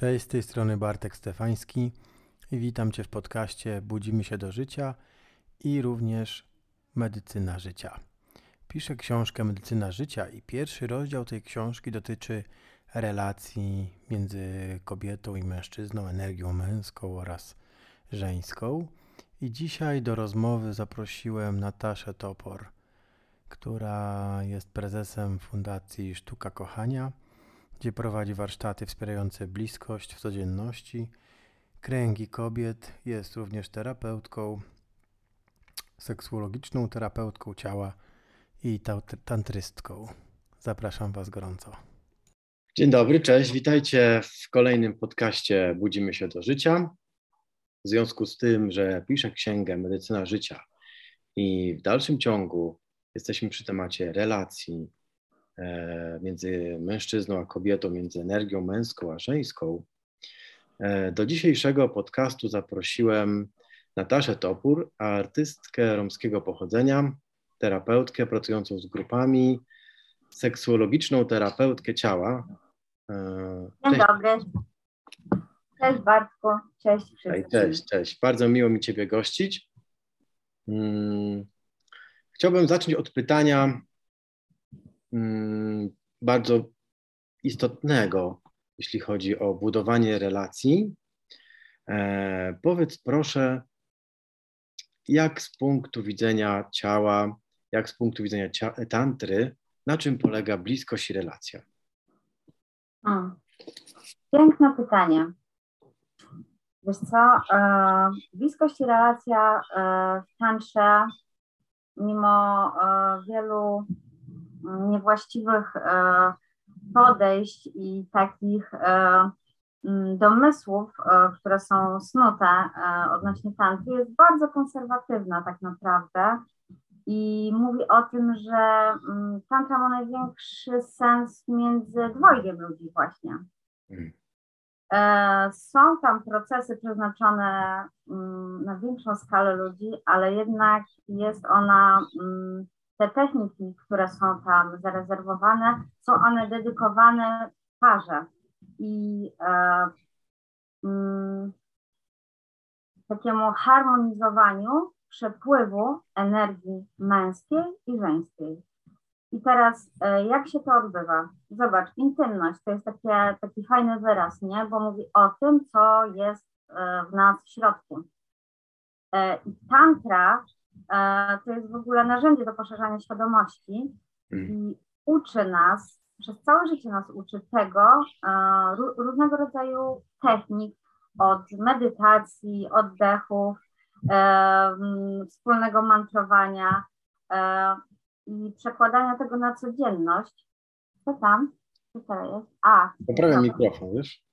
Cześć, z tej strony Bartek Stefański i witam Cię w podcaście Budzimy się do życia i również Medycyna życia. Piszę książkę Medycyna życia i pierwszy rozdział tej książki dotyczy relacji między kobietą i mężczyzną, energią męską oraz żeńską. I dzisiaj do rozmowy zaprosiłem Nataszę Topor, która jest prezesem Fundacji Sztuka Kochania gdzie prowadzi warsztaty wspierające bliskość w codzienności, kręgi kobiet, jest również terapeutką, seksuologiczną terapeutką ciała i tantrystką. Zapraszam Was gorąco. Dzień dobry, cześć, witajcie w kolejnym podcaście Budzimy się do życia. W związku z tym, że piszę księgę Medycyna Życia i w dalszym ciągu jesteśmy przy temacie relacji, między mężczyzną a kobietą, między energią męską a żeńską. E, do dzisiejszego podcastu zaprosiłem Nataszę Topór, artystkę romskiego pochodzenia, terapeutkę pracującą z grupami, seksuologiczną terapeutkę ciała. E, Dzień cześć. dobry. Cześć Bartku, cześć wszystkim. Cześć, cześć. Bardzo miło mi Ciebie gościć. Hmm. Chciałbym zacząć od pytania, Mm, bardzo istotnego, jeśli chodzi o budowanie relacji. E, powiedz proszę, jak z punktu widzenia ciała, jak z punktu widzenia tantry, na czym polega bliskość i relacja? Piękne pytanie. Wiesz co, e, bliskość i relacja e, w tantrze, mimo e, wielu niewłaściwych e, podejść i takich e, mm, domysłów, e, które są snute odnośnie tantry, jest bardzo konserwatywna tak naprawdę i mówi o tym, że mm, tantra ma największy sens między dwojgiem ludzi właśnie. Mhm. Są tam procesy przeznaczone mm, na większą skalę ludzi, ale jednak jest ona te techniki, które są tam zarezerwowane, są one dedykowane parze i e, mm, takiemu harmonizowaniu przepływu energii męskiej i żeńskiej. I teraz, e, jak się to odbywa? Zobacz, intymność to jest takie, taki fajny wyraz, nie? Bo mówi o tym, co jest e, w nas w środku. E, I tantra to jest w ogóle narzędzie do poszerzania świadomości mm. i uczy nas, przez całe życie nas uczy tego, e, różnego rodzaju technik, od medytacji, oddechów, e, wspólnego mantrowania i przekładania tego na codzienność. Co tam? Co to jest? A. Poprawiam mikrofon, wiesz?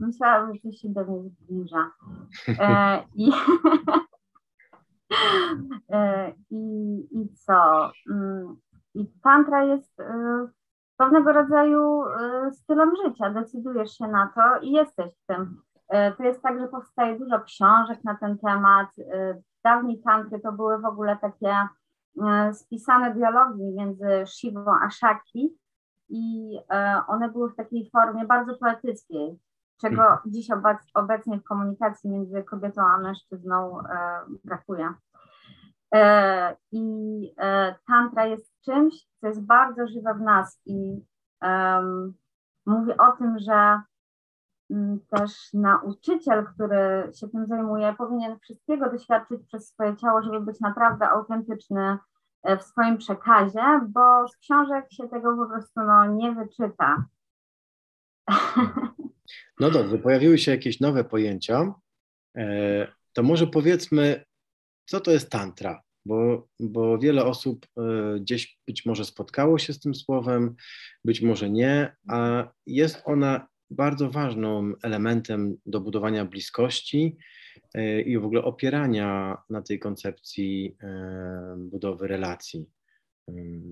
Myślałam, że coś się do mnie zbliża. E, i, e, i, I co? Mm, I tantra jest e, pewnego rodzaju e, stylem życia. Decydujesz się na to i jesteś w tym. E, to jest tak, że powstaje dużo książek na ten temat. Dawniej tantry to były w ogóle takie spisane dialogi między Shivą a Shakti i one były w takiej formie bardzo poetyckiej czego mhm. dziś obec, obecnie w komunikacji między kobietą a mężczyzną e, brakuje. E, I e, tantra jest czymś, co jest bardzo żywe w nas i mówi o tym, że mm, też nauczyciel, który się tym zajmuje, powinien wszystkiego doświadczyć przez swoje ciało, żeby być naprawdę autentyczny e, w swoim przekazie, bo z książek się tego po prostu no, nie wyczyta. No dobrze, pojawiły się jakieś nowe pojęcia. E, to może powiedzmy, co to jest tantra? Bo, bo wiele osób e, gdzieś być może spotkało się z tym słowem, być może nie, a jest ona bardzo ważnym elementem do budowania bliskości e, i w ogóle opierania na tej koncepcji budowy relacji.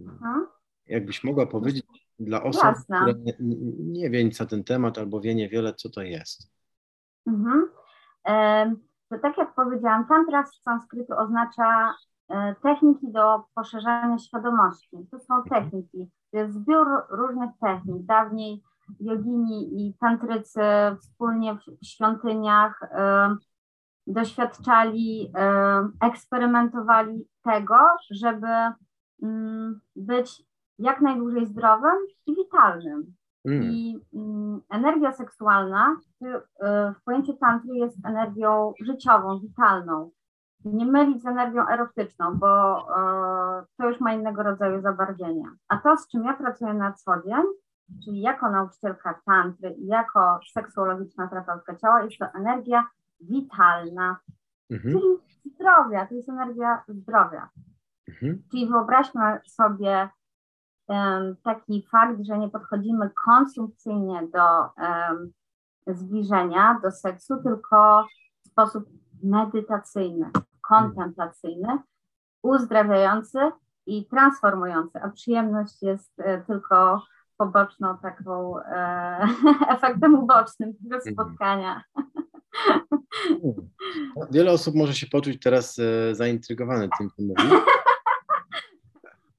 Aha. Jakbyś mogła powiedzieć, dla osób, Jasne. które nie, nie wie nic na ten temat albo wie niewiele, co to jest. Mhm. To tak jak powiedziałam, tantra z sanskrytu oznacza e, techniki do poszerzania świadomości. To są mhm. techniki, to jest zbiór różnych technik. Dawniej jogini i tantrycy wspólnie w świątyniach doświadczali, eksperymentowali tego, żeby mm, być jak najdłużej zdrowym i witalnym. Mm. I mm, energia seksualna y, w pojęciu tantry jest energią życiową, witalną. Nie mylić z energią erotyczną, bo y, to już ma innego rodzaju zabarwienia. A to, z czym ja pracuję na co dzień, czyli jako nauczycielka tantry i jako seksuologiczna terapeutka ciała, jest to energia witalna, mhm. czyli zdrowia, to jest energia zdrowia. Mhm. Czyli wyobraźmy sobie um, taki fakt, że nie podchodzimy konsumpcyjnie do um, zbliżenia, do seksu, tylko w sposób medytacyjny, kontemplacyjny, uzdrawiający i transformujący, a przyjemność jest e, tylko poboczną taką e, efektem ubocznym tego mhm. spotkania. Wiele osób może się poczuć teraz e, zaintrygowane tym, co mówisz.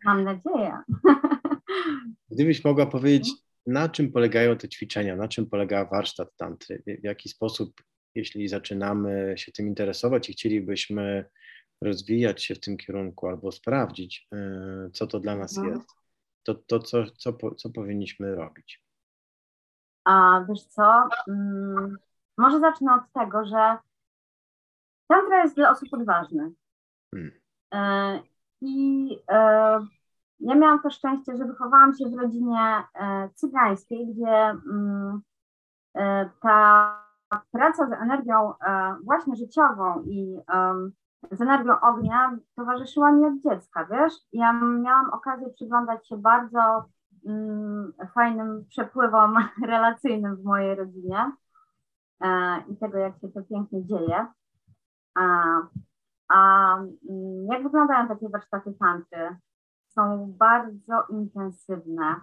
Mam nadzieję. Gdybyś mogła powiedzieć, na czym polegają te ćwiczenia, na czym polega warsztat tantry, w jaki sposób, jeśli zaczynamy się tym interesować i chcielibyśmy rozwijać się w tym kierunku albo sprawdzić, e, co to dla nas mhm. jest, to, to co, co, co powinniśmy robić? A wiesz co, hmm, może zacznę od tego, że tantra jest dla osób odważnych. Hmm. E, I e, ja miałam to szczęście, że wychowałam się w rodzinie e, cygańskiej, gdzie mm, ta praca z energią właśnie życiową i z energią ognia towarzyszyła mi od dziecka, wiesz? Ja miałam okazję przyglądać się bardzo mm, fajnym przepływom relacyjnym w mojej rodzinie i tego, jak się to pięknie dzieje. A, a mm, jak wyglądają takie warsztaty tantry? Są bardzo intensywne.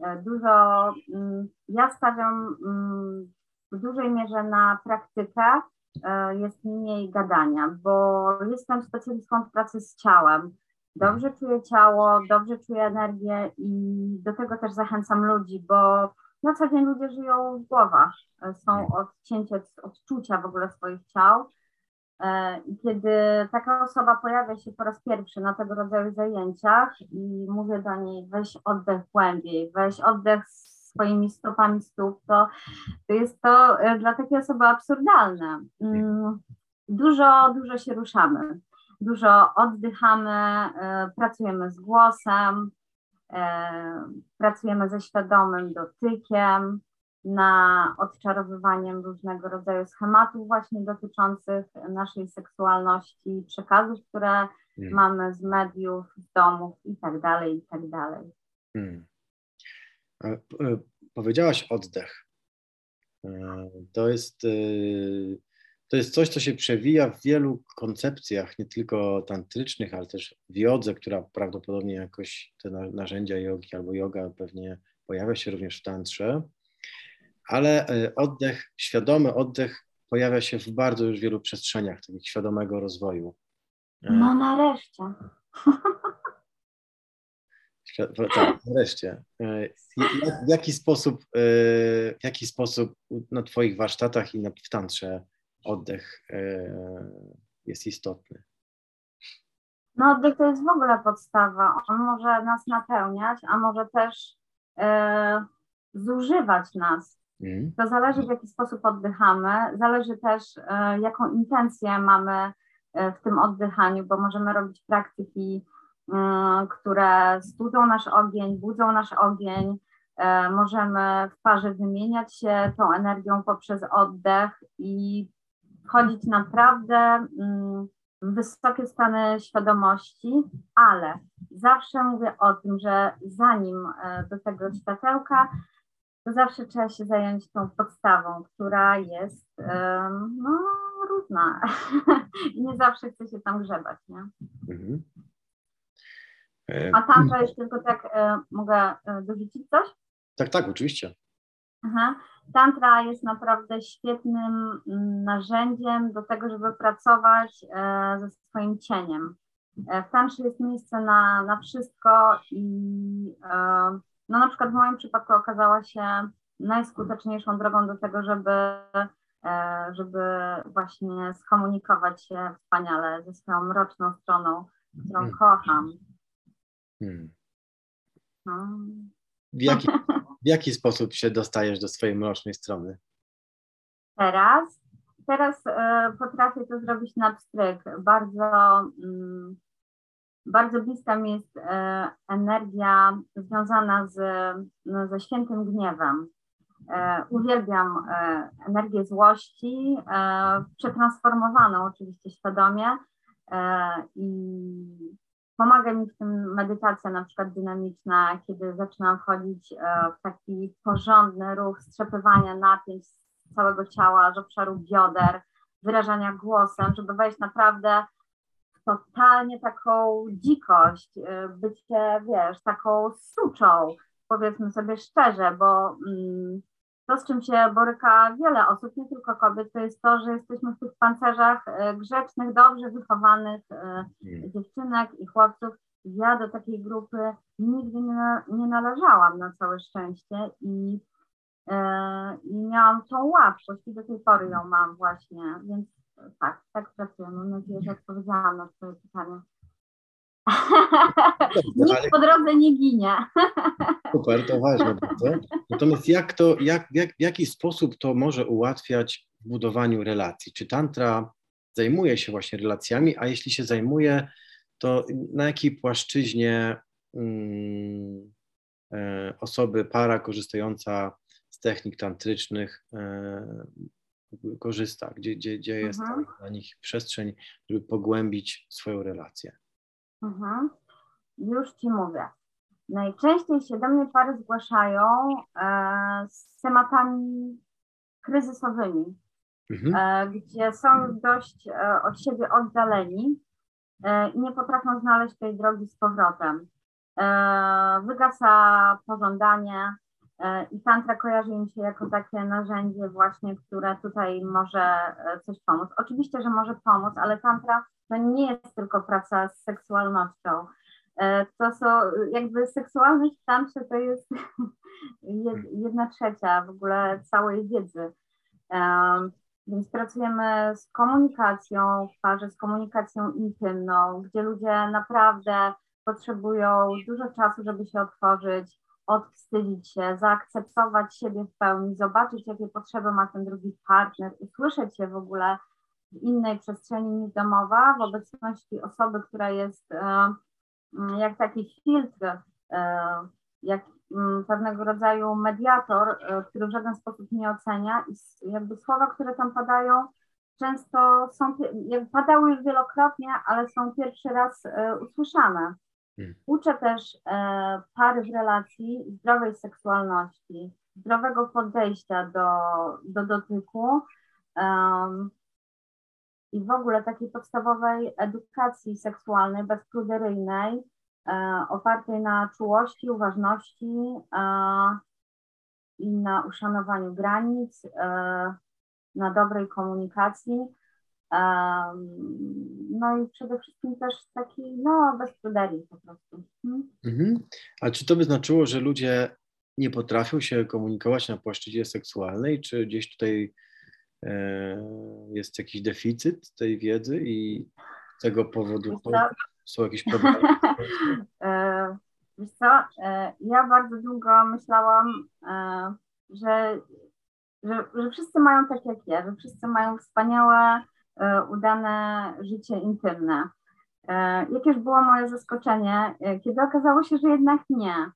E, dużo, mm, ja stawiam mm, w dużej mierze na praktykę, e, jest mniej gadania, bo jestem specjalistką w pracy z ciałem. Dobrze czuję ciało, dobrze czuję energię i do tego też zachęcam ludzi, bo na co dzień ludzie żyją w głowach, są odcięci od odczucia w ogóle swoich ciał. E, I kiedy taka osoba pojawia się po raz pierwszy na tego rodzaju zajęciach i mówię do niej, weź oddech głębiej, weź oddech swoimi stopami stóp, to, to jest to e, dla takiej osoby absurdalne. Mm, dużo, dużo się ruszamy, dużo oddychamy, e, pracujemy z głosem, pracujemy ze świadomym dotykiem, na odczarowywaniem różnego rodzaju schematów właśnie dotyczących naszej seksualności, przekazów, które hmm. mamy z mediów, z domów i tak dalej, i tak dalej. Hmm. E, powiedziałaś oddech. E, to jest, e, to jest coś, co się przewija w wielu koncepcjach, nie tylko tantrycznych, ale też w jodze, która prawdopodobnie jakoś te narzędzia jogi albo yoga pewnie pojawia się również w tantrze ale e, oddech, świadomy oddech pojawia się w bardzo już wielu przestrzeniach takich świadomego rozwoju. E, no nareszcie. Tak, nareszcie. E, w jaki sposób, w jaki sposób na Twoich warsztatach i w tantrze oddech jest istotny? No oddech to jest w ogóle podstawa. On może nas napełniać, a może też zużywać nas. Mhm. To zależy, w jaki sposób oddychamy, zależy też, e, jaką intencję mamy e, w tym oddychaniu, bo możemy robić praktyki, mm, które studzą nasz ogień, budzą nasz ogień. E, możemy w parze wymieniać się tą energią poprzez oddech i wchodzić naprawdę mm, w wysokie stany świadomości, ale zawsze mówię o tym, że zanim do tego światełka, to zawsze trzeba się zająć tą podstawą, która jest no, różna i nie zawsze chce się tam grzebać, nie? Mhm. A tantra już tylko tak e, mogę e, dorzucić coś? Tak, tak, oczywiście. Aha. Tantra jest naprawdę świetnym mm, narzędziem do tego, żeby pracować e, ze swoim cieniem. W tantrze jest miejsce na, na wszystko i no na przykład w moim przypadku okazała się najskuteczniejszą drogą do tego, żeby, e, żeby właśnie skomunikować się wspaniale ze swoją mroczną stroną, którą hmm. kocham. Hmm. No. W, jaki, w jaki sposób się dostajesz do swojej mrocznej strony? Teraz? Teraz e, potrafię to zrobić na pstryk. Bardzo, mm, bardzo bliska mi jest e, energia związana z, no, ze świętym gniewem. E, uwielbiam energię złości, przetransformowaną oczywiście świadomie i Pomaga mi w tym medytacja na przykład dynamiczna, kiedy zaczynam wchodzić e, w taki porządny ruch strzepywania napięć z całego ciała, z obszaru bioder, wyrażania głosem, żeby wejść naprawdę w totalnie taką dzikość, e, bycie, wiesz, taką suczą, powiedzmy sobie szczerze, bo mm, to, z czym się boryka wiele osób, nie tylko kobiet, to jest to, że jesteśmy w tych pancerzach e, grzecznych, dobrze wychowanych e, mm. dziewczynek i chłopców. Ja do takiej grupy nigdy nie, nie należałam na całe szczęście i, e, i miałam tą łatwość i do tej pory ją mam właśnie, więc tak, tak pracuję. Mam nadzieję, że odpowiedziałam na Twoje pytanie. Nikt po drodze nie ginie. Super, to ważne bardzo. Natomiast jak to, jak, jak, w jaki sposób to może ułatwiać w budowaniu relacji? Czy tantra zajmuje się właśnie relacjami, a jeśli się zajmuje, to na jakiej płaszczyźnie mm, e, osoby, para korzystająca z technik tantrycznych e, korzysta, gdzie, gdzie, gdzie jest mhm. dla nich przestrzeń, żeby pogłębić swoją relację? Mhm. Już Ci mówię. Najczęściej się do mnie pary zgłaszają e, z tematami kryzysowymi, mhm. e, gdzie są dość e, od siebie oddaleni e, i nie potrafią znaleźć tej drogi z powrotem. E, wygasa pożądanie i tantra kojarzy im się jako takie narzędzie właśnie, które tutaj może coś pomóc. Oczywiście, że może pomóc, ale tantra to nie jest tylko praca z seksualnością. E, to są jakby seksualność w tantrze to jest jedna trzecia w ogóle całej wiedzy. Więc pracujemy z komunikacją w parze, z komunikacją intymną, gdzie ludzie naprawdę potrzebują dużo czasu, żeby się otworzyć, odwstydzić się, zaakceptować siebie w pełni, zobaczyć, jakie potrzeby ma ten drugi partner, usłyszeć się w ogóle w innej przestrzeni niż domowa, w obecności osoby, która jest e, mm, jak taki filtr, e, jak mm, pewnego rodzaju mediator, e, który w żaden sposób nie ocenia i jakby słowa, które tam padają, często są, padały już wielokrotnie, ale są pierwszy raz usłyszane. Hmm. Uczę też pary w relacji zdrowej seksualności, zdrowego podejścia do, do dotyku, i w ogóle takiej podstawowej edukacji seksualnej, bezpruderyjnej, e, opartej na czułości, uważności e, i na uszanowaniu granic, e, na dobrej komunikacji. E, no i przede wszystkim też taki, no, bez pruderii po prostu. Hmm? Mhm. A czy to by znaczyło, że ludzie nie potrafią się komunikować na płaszczyźnie seksualnej, czy gdzieś tutaj E, jest jakiś deficyt tej wiedzy i z tego powodu są jakieś problemy? E, wiesz co, e, ja bardzo długo myślałam, że, że, że wszyscy mają tak jak ja, że wszyscy mają wspaniałe, udane życie intymne. Jakież było moje zaskoczenie, kiedy okazało się, że jednak nie.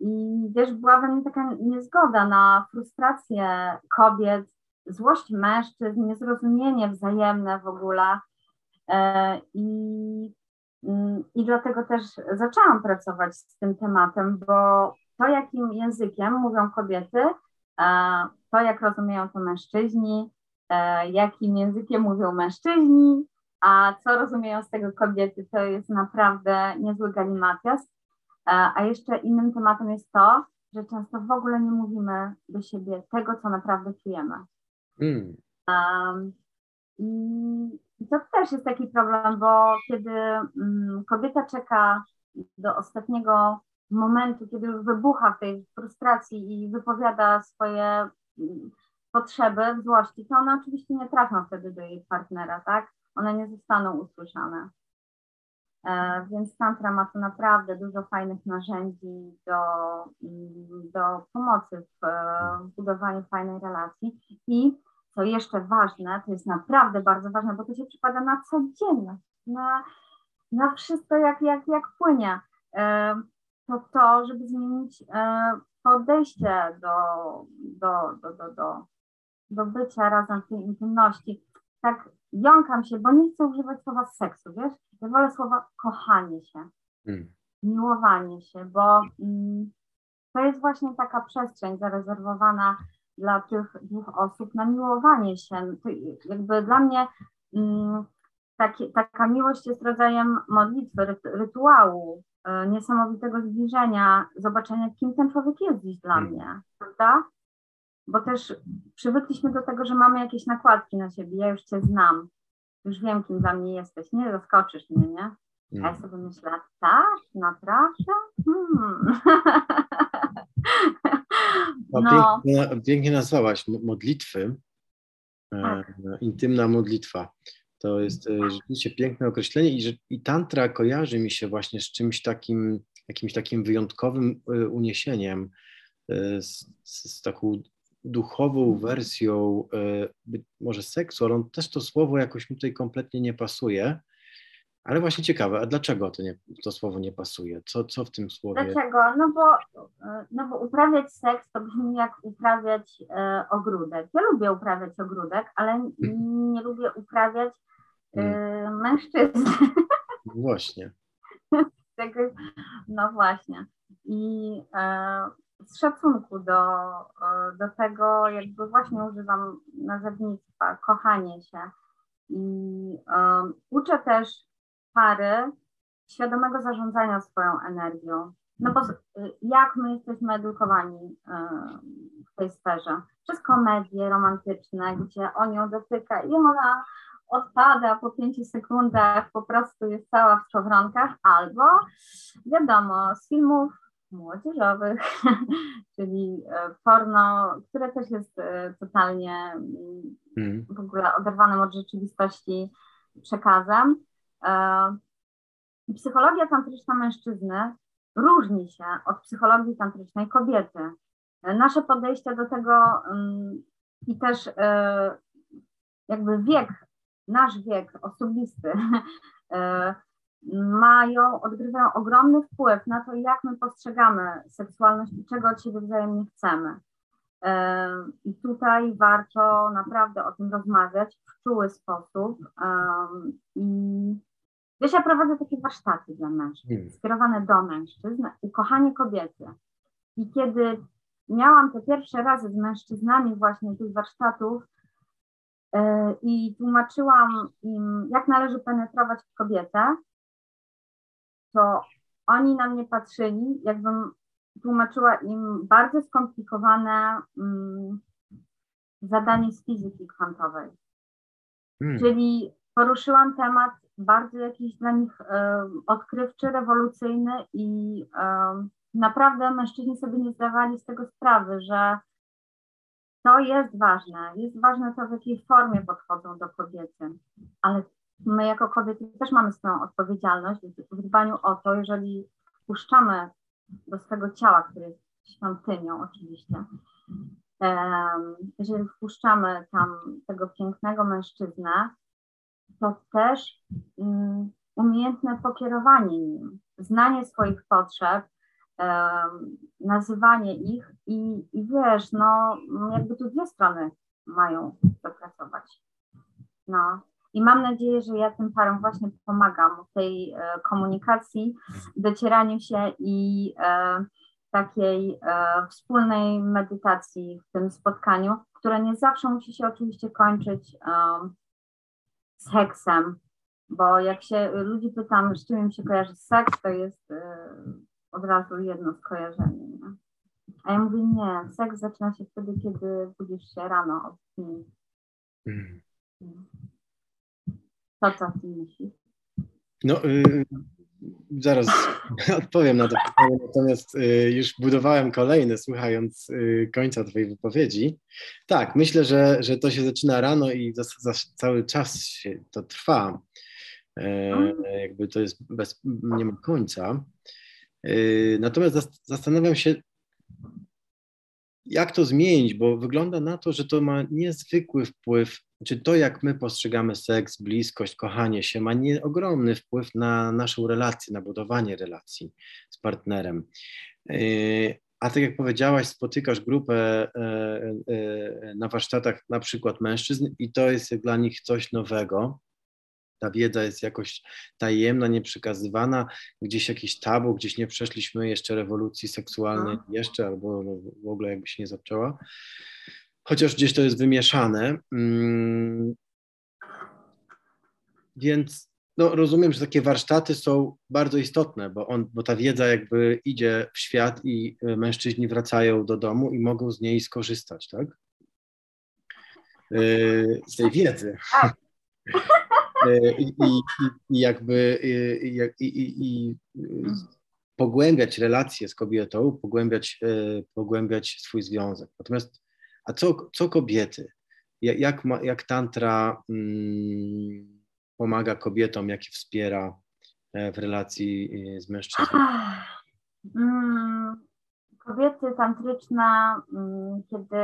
I wiesz, była we mnie taka niezgoda na frustrację kobiet, złość mężczyzn, niezrozumienie wzajemne w ogóle. E, I, mm, I dlatego też zaczęłam pracować z tym tematem, bo to, jakim językiem mówią kobiety, e, to, jak rozumieją to mężczyźni, e, jakim językiem mówią mężczyźni, a co rozumieją z tego kobiety, to jest naprawdę niezły galimatias. A jeszcze innym tematem jest to, że często w ogóle nie mówimy do siebie tego, co naprawdę czujemy. Mm. Um, I to też jest taki problem, bo kiedy um, kobieta czeka do ostatniego momentu, kiedy już wybucha w tej frustracji i wypowiada swoje mm, potrzeby w złości, to one oczywiście nie trafią wtedy do jej partnera, tak? One nie zostaną usłyszane. E, więc Tantra ma tu naprawdę dużo fajnych narzędzi do, do pomocy w, w budowaniu fajnej relacji. I co jeszcze ważne, to jest naprawdę bardzo ważne, bo to się przypada na codzienność, na, na wszystko jak, jak, jak płynie. E, to to, żeby zmienić e, podejście do, do, do, do, do, do bycia razem w tej intymności. Tak jąkam się, bo nie chcę używać słowa seksu, wiesz? Ja wolę słowa kochanie się, hmm. miłowanie się, bo mm, to jest właśnie taka przestrzeń zarezerwowana dla tych dwóch osób na miłowanie się. To jakby dla mnie mm, taki, taka miłość jest rodzajem modlitwy, rytuału, y, niesamowitego zbliżenia, zobaczenia, kim ten człowiek jest dziś dla hmm. mnie, prawda? Bo też przywykliśmy do tego, że mamy jakieś nakładki na siebie. Ja już Cię znam, już wiem, kim dla mnie jesteś, nie zaskoczysz mnie, nie? A ja hmm. sobie myślę, tak, naprawdę? Hmm. No. Pięknie, pięknie nazwałaś modlitwy, e, tak. intymna modlitwa. To jest e, rzeczywiście piękne określenie i, i tantra kojarzy mi się właśnie z czymś takim, jakimś takim wyjątkowym e, uniesieniem, z, z taką duchową wersją być może seksu, ale on też to słowo jakoś mi tutaj kompletnie nie pasuje. Ale właśnie ciekawe, a dlaczego to, nie, to słowo nie pasuje? Co, co w tym słowie? Dlaczego? No bo, no bo uprawiać seks to brzmi jak uprawiać e, ogródek. Ja lubię uprawiać ogródek, ale hmm. nie lubię uprawiać e, hmm. mężczyzn. Właśnie. no właśnie. I e, z szacunku do, e, do tego, jakby właśnie używam nazewnictwa, kochanie się. I um, uczę też pary świadomego zarządzania swoją energią. No bo jak my jesteśmy edukowani w tej sferze? Przez komedie romantyczne, gdzie on ją dotyka i ona odpada po pięciu sekundach, po prostu jest cała w szowronkach, albo wiadomo, z filmów młodzieżowych, czyli e, porno, które też jest e, totalnie mm. w ogóle oderwanym od rzeczywistości przekazem. E, psychologia tantryczna mężczyzny różni się od psychologii tantrycznej kobiety. Nasze podejście do tego mm, i też jakby wiek, nasz wiek osobisty mają, odgrywają ogromny wpływ na to, jak my postrzegamy seksualność i czego od siebie wzajemnie chcemy. I tutaj warto naprawdę o tym rozmawiać w czuły sposób i Wiesz, ja prowadzę takie warsztaty dla mężczyzn, hmm. skierowane do mężczyzn, ukochanie kobiety. I kiedy miałam te pierwsze razy z mężczyznami właśnie tych warsztatów yy, i tłumaczyłam im, jak należy penetrować kobietę, to oni na mnie patrzyli, jakbym tłumaczyła im bardzo skomplikowane um, zadanie z fizyki kwantowej. Hmm. Czyli poruszyłam temat bardzo jakiś dla nich e, odkrywczy, rewolucyjny i e, naprawdę mężczyźni sobie nie zdawali z tego sprawy, że to jest ważne. Jest ważne to, w jakiej formie podchodzą do kobiety, ale my jako kobiety też mamy swoją odpowiedzialność w dbaniu o to, jeżeli wpuszczamy do swego ciała, które jest świątynią oczywiście, jeżeli wpuszczamy tam tego pięknego mężczyznę, to też um, umiejętne pokierowanie nim, znanie swoich potrzeb, nazywanie ich i, i wiesz, no jakby tu dwie strony mają dopracować. No. I mam nadzieję, że ja tym parom właśnie pomagam w tej e, komunikacji, docieraniu się i e, takiej e, wspólnej medytacji w tym spotkaniu, które nie zawsze musi się oczywiście kończyć seksem, bo jak się ludzi pytam, z czym im się kojarzy seks, to jest y, od razu jedno skojarzenie. Nie? A ja mówię, nie, seks zaczyna się wtedy, kiedy budzisz się rano od dni. To co ty myślisz? No, y, zaraz odpowiem na to pytanie, natomiast y, już budowałem kolejne, słuchając y, końca Twojej wypowiedzi. Tak, myślę, że, że to się zaczyna rano i za, za cały czas się to trwa. E, jakby to jest bez, nie ma końca. E, natomiast zastanawiam się, jak to zmienić, bo wygląda na to, że to ma niezwykły wpływ, czy to jak my postrzegamy seks, bliskość, kochanie się, ma nie, ogromny wpływ na naszą relację, na budowanie relacji z partnerem. E, a tak jak powiedziałaś, spotykasz grupę na warsztatach na przykład mężczyzn i to jest dla nich coś nowego, ta wiedza jest jakoś tajemna, nieprzekazywana, gdzieś jakiś tabu, gdzieś nie przeszliśmy jeszcze rewolucji seksualnej, no. jeszcze albo w ogóle jakby się nie zaczęła. Chociaż gdzieś to jest wymieszane. Mm. Więc no, rozumiem, że takie warsztaty są bardzo istotne, bo, on, bo ta wiedza jakby idzie w świat i e, mężczyźni wracają do domu i mogą z niej skorzystać, tak? E, z tej wiedzy. E, i, i, i jakby i, i, pogłębiać relacje z kobietą, pogłębiać, e, pogłębiać swój związek. Natomiast, a co, co kobiety? Jak, jak tantra mm, pomaga kobietom, jak je wspiera e, w relacji z mężczyzną? Mm, kobiety tantryczne, mm, kiedy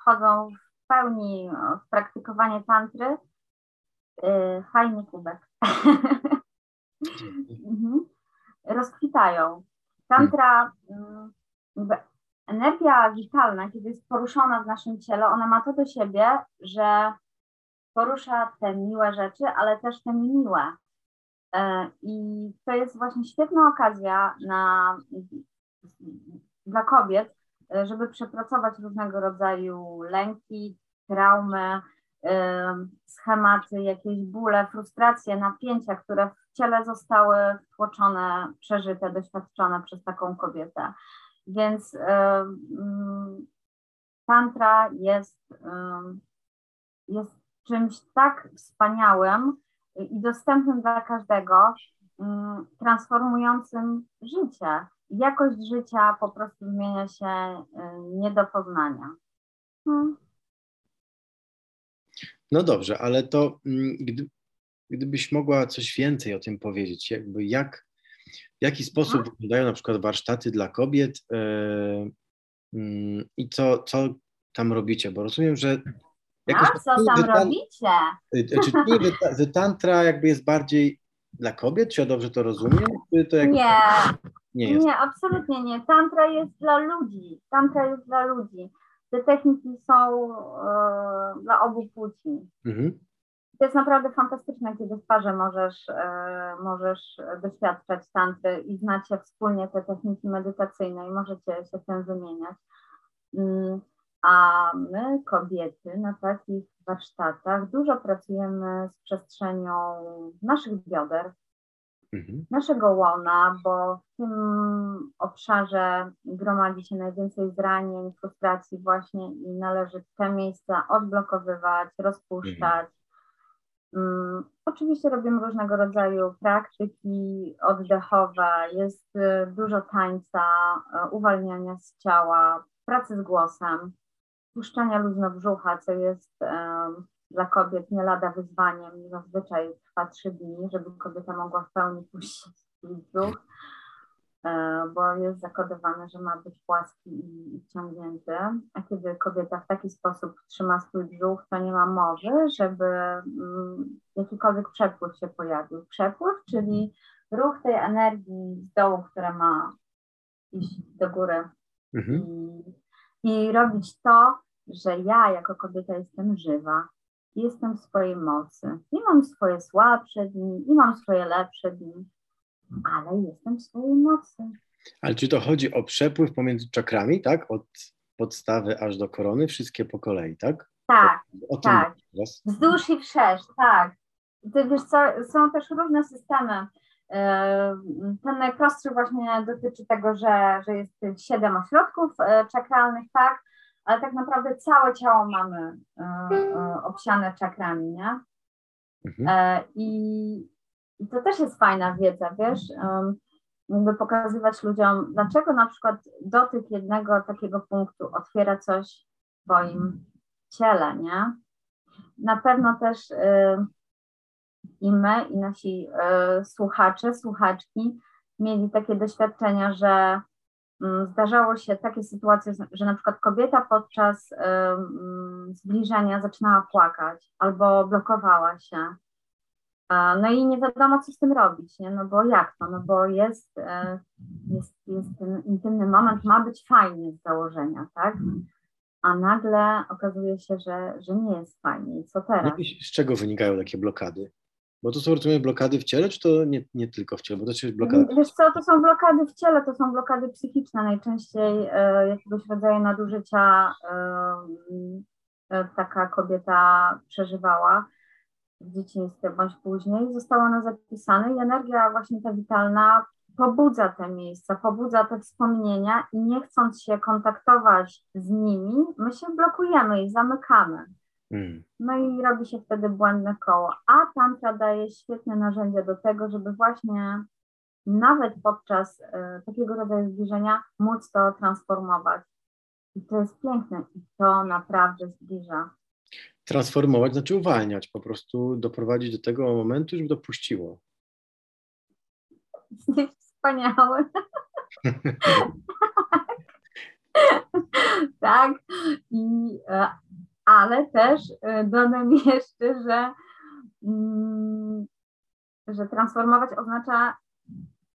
wchodzą w pełni w praktykowanie tantry, fajny kubek. Mhm. Rozkwitają. Tantra, mm, energia witalna, kiedy jest poruszona w naszym ciele, ona ma to do siebie, że porusza te miłe rzeczy, ale też te niemiłe. E, I to jest właśnie świetna okazja na, dla kobiet, żeby przepracować różnego rodzaju lęki, traumy, schematy, jakieś bóle, frustracje, napięcia, które w ciele zostały wtłoczone, przeżyte, doświadczone przez taką kobietę. Więc tantra jest, jest czymś tak wspaniałym i dostępnym dla każdego, transformującym życie. Jakość życia po prostu zmienia się nie do poznania. Hmm. No dobrze, ale to mm, gdy, gdybyś mogła coś więcej o tym powiedzieć, jakby jak, w jaki sposób mhm. wyglądają na przykład warsztaty dla kobiet yy, yy, i co, co tam robicie, bo rozumiem, że jakoś... A co tam robicie? E, czy nie, że tantra jakby jest bardziej dla kobiet, czy ja dobrze to rozumiem? To. Nie, nie, jest? nie, absolutnie nie. Tantra jest dla ludzi. Tantra jest dla ludzi te techniki są e, dla obu płci. Mhm. To jest naprawdę fantastyczne, kiedy w parze możesz, e, możesz doświadczać tantry i znacie wspólnie te techniki medytacyjne i możecie się tym wymieniać. Mm, a my, kobiety, na takich warsztatach dużo pracujemy z przestrzenią naszych bioder, mhm. naszego łona, bo w tym obszarze gromadzi się najwięcej zranień, frustracji właśnie i należy te miejsca odblokowywać, rozpuszczać. Mhm. Oczywiście robimy różnego rodzaju praktyki oddechowe, jest y, dużo tańca, y, uwalniania z ciała, pracy z głosem, puszczania luźno brzucha, co jest dla kobiet nie lada wyzwaniem. Zazwyczaj trwa trzy dni, żeby kobieta mogła w pełni puścić brzuch, e, bo jest zakodowane, że ma być płaski i wciągnięty. A kiedy kobieta w taki sposób trzyma swój brzuch, to nie ma mowy, żeby mm, jakikolwiek przepływ się pojawił. Przepływ, czyli ruch tej energii z dołu, która ma iść do góry mhm. i, i robić to, że ja jako kobieta jestem żywa, jestem w swojej mocy. I mam swoje słabsze dni, i mam swoje lepsze dni, ale jestem w swojej mocy. Ale czy to chodzi o przepływ pomiędzy czakrami, tak? Od podstawy aż do korony, wszystkie po kolei, tak? Tak, o, o tak. Wzdłuż i wszerz, tak. Ty wiesz co, są też różne systemy. E, ten najprostszy właśnie dotyczy tego, że, że jest siedem ośrodków e, czakralnych, tak? Ale tak naprawdę całe ciało mamy e, e, obsiane czakrami, nie? Mhm. E, I I to też jest fajna wiedza, wiesz, jakby pokazywać ludziom, dlaczego na przykład dotyk jednego takiego punktu otwiera coś w twoim ciele, nie? Na pewno też y, i my, i nasi y, słuchacze, słuchaczki mieli takie doświadczenia, że zdarzało się takie sytuacje, że na przykład kobieta podczas mm, zbliżenia zaczynała płakać albo blokowała się. No i nie wiadomo, co z tym robić, nie? no bo jak to, no bo jest, e, jest, jest ten intymny moment, ma być fajnie z założenia, tak? A nagle okazuje się, że, że nie jest fajnie. I co teraz? Z czego wynikają takie blokady? Bo to są, rozumiem, blokady w ciele, czy to nie, nie tylko w ciele? Bo to jest blokady... Wiesz co, to są blokady w ciele, to są blokady psychiczne, najczęściej e, jakiegoś rodzaju nadużycia e, e, taka kobieta przeżywała w dzieciństwie bądź później, zostało ono zapisane i energia właśnie ta witalna pobudza te miejsca, pobudza te wspomnienia i nie chcąc się kontaktować z nimi, my się blokujemy i zamykamy. Mm. No i robi się wtedy błędne koło. A tantra daje świetne narzędzie do tego, żeby właśnie nawet podczas y, takiego rodzaju zbliżenia móc to transformować. I to jest piękne i to naprawdę zbliża transformować, znaczy uwalniać, po prostu doprowadzić do tego momentu, żeby dopuściło. Wspaniałe. tak. I, e, ale też e, dodam jeszcze, że, mm, że transformować oznacza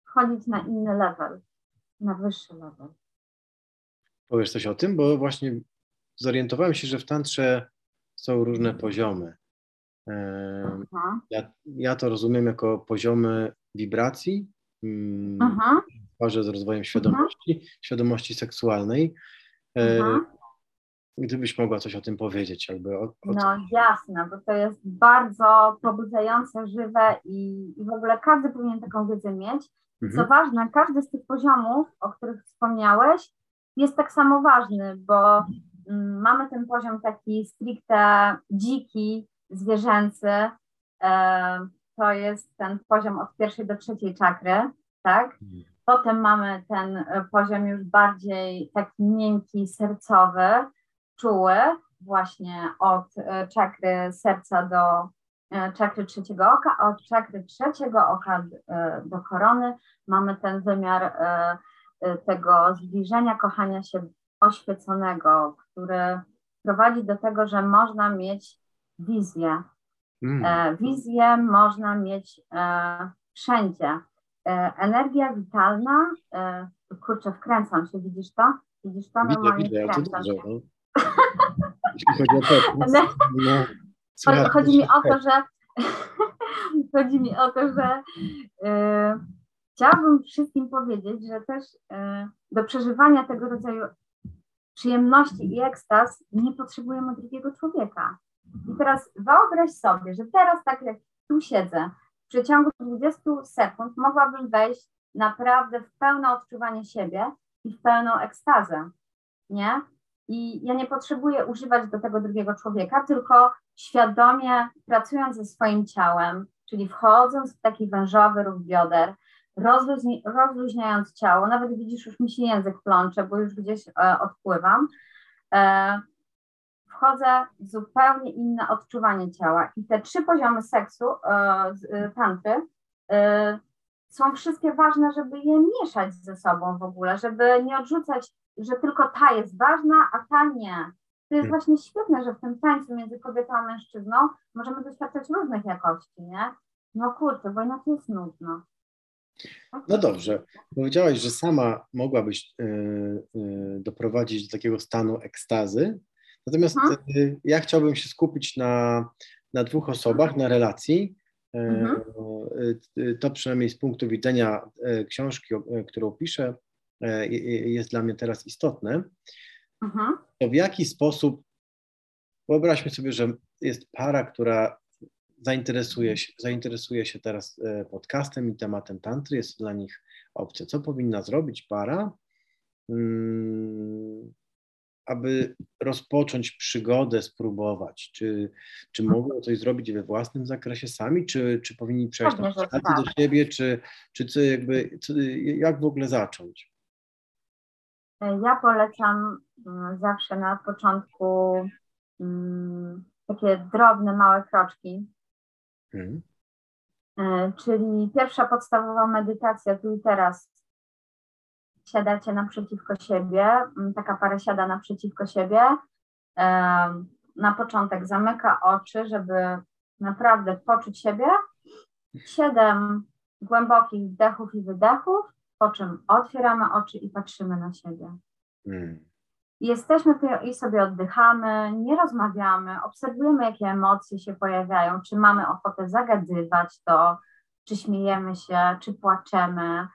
wchodzić na inny level, na wyższy level. Powiesz coś o tym, bo właśnie zorientowałem się, że w tantrze są różne poziomy. Ja, ja to rozumiem jako poziomy wibracji mm, w parze z rozwojem świadomości, Aha. świadomości seksualnej. E, Aha. Gdybyś mogła coś o tym powiedzieć, jakby. O, o no jasne, bo to jest bardzo pobudzające, żywe i, i w ogóle każdy powinien taką wiedzę mieć. Mhm. Co ważne, każdy z tych poziomów, o których wspomniałeś, jest tak samo ważny, bo Mm, mamy ten poziom taki stricte dziki, zwierzęcy. E, to jest ten poziom od pierwszej do trzeciej czakry, tak? Potem mamy ten e, poziom już bardziej taki miękki, sercowy, czuły, właśnie od e, czakry serca do czakry trzeciego oka, a od czakry trzeciego oka do korony mamy ten wymiar tego zbliżenia, kochania się oświeconego, który prowadzi do tego, że można mieć wizję. Mm. E, wizję można mieć e, wszędzie. E, energia witalna, e, kurczę, wkręcam się, widzisz to? Widzisz to? Normalnie widzę, widzę, wkręcam się. No. chodzi o to, no, chodzi mi o to, że chodzi mi o to, że e, chciałabym wszystkim powiedzieć, że też e, do przeżywania tego rodzaju przyjemności i ekstaz nie potrzebujemy drugiego człowieka. I teraz wyobraź sobie, że teraz tak jak tu siedzę, w przeciągu 20 sekund mogłabym wejść naprawdę w pełne odczuwanie siebie i w pełną ekstazę, nie? I ja nie potrzebuję używać do tego drugiego człowieka, tylko świadomie pracując ze swoim ciałem, czyli wchodząc w taki wężowy ruch bioder, rozluźni, rozluźniając ciało, nawet widzisz, już mi się język plącze, bo już gdzieś e, odpływam, e, wchodzę w zupełnie inne odczuwanie ciała. I te trzy poziomy seksu, e, e tantry, e, są wszystkie ważne, żeby je mieszać ze sobą w ogóle, żeby nie odrzucać, że tylko ta jest ważna, a ta nie. To jest hmm. właśnie świetne, że w tym tańcu między kobietą a mężczyzną możemy doświadczać różnych jakości, nie? No kurczę, bo inaczej jest nudno. No dobrze. Powiedziałaś, że sama mogłabyś y, y, doprowadzić do takiego stanu ekstazy. Natomiast y, ja chciałbym się skupić na, na dwóch osobach, na relacji. Mhm. To przynajmniej z punktu widzenia książki, którą piszę, jest dla mnie teraz istotne. Mhm. To w jaki sposób, wyobraźmy sobie, że jest para, która zainteresuje się, zainteresuje się teraz e, podcastem i tematem tantry, jest dla nich opcja. Co powinna zrobić para, mm, aby rozpocząć przygodę, spróbować? Czy, czy mogą coś zrobić we własnym zakresie sami, czy, czy powinni przejść na Pewnie, że przykład do tak. siebie, czy, czy co jakby, co, jak w ogóle zacząć? Ja polecam mm, zawsze na początku mm, takie drobne, małe kroczki, Mhm. E, czyli pierwsza podstawowa medytacja tu i teraz. Siadacie naprzeciwko siebie, m, taka para siada naprzeciwko siebie. E, Na początek zamyka oczy, żeby naprawdę poczuć siebie. Siedem głębokich wdechów i wydechów, po czym otwieramy oczy i patrzymy na siebie. I Jesteśmy tu i sobie oddychamy, nie rozmawiamy, obserwujemy, jakie emocje się pojawiają, czy mamy ochotę zagadywać to, czy śmiejemy się, czy płaczemy.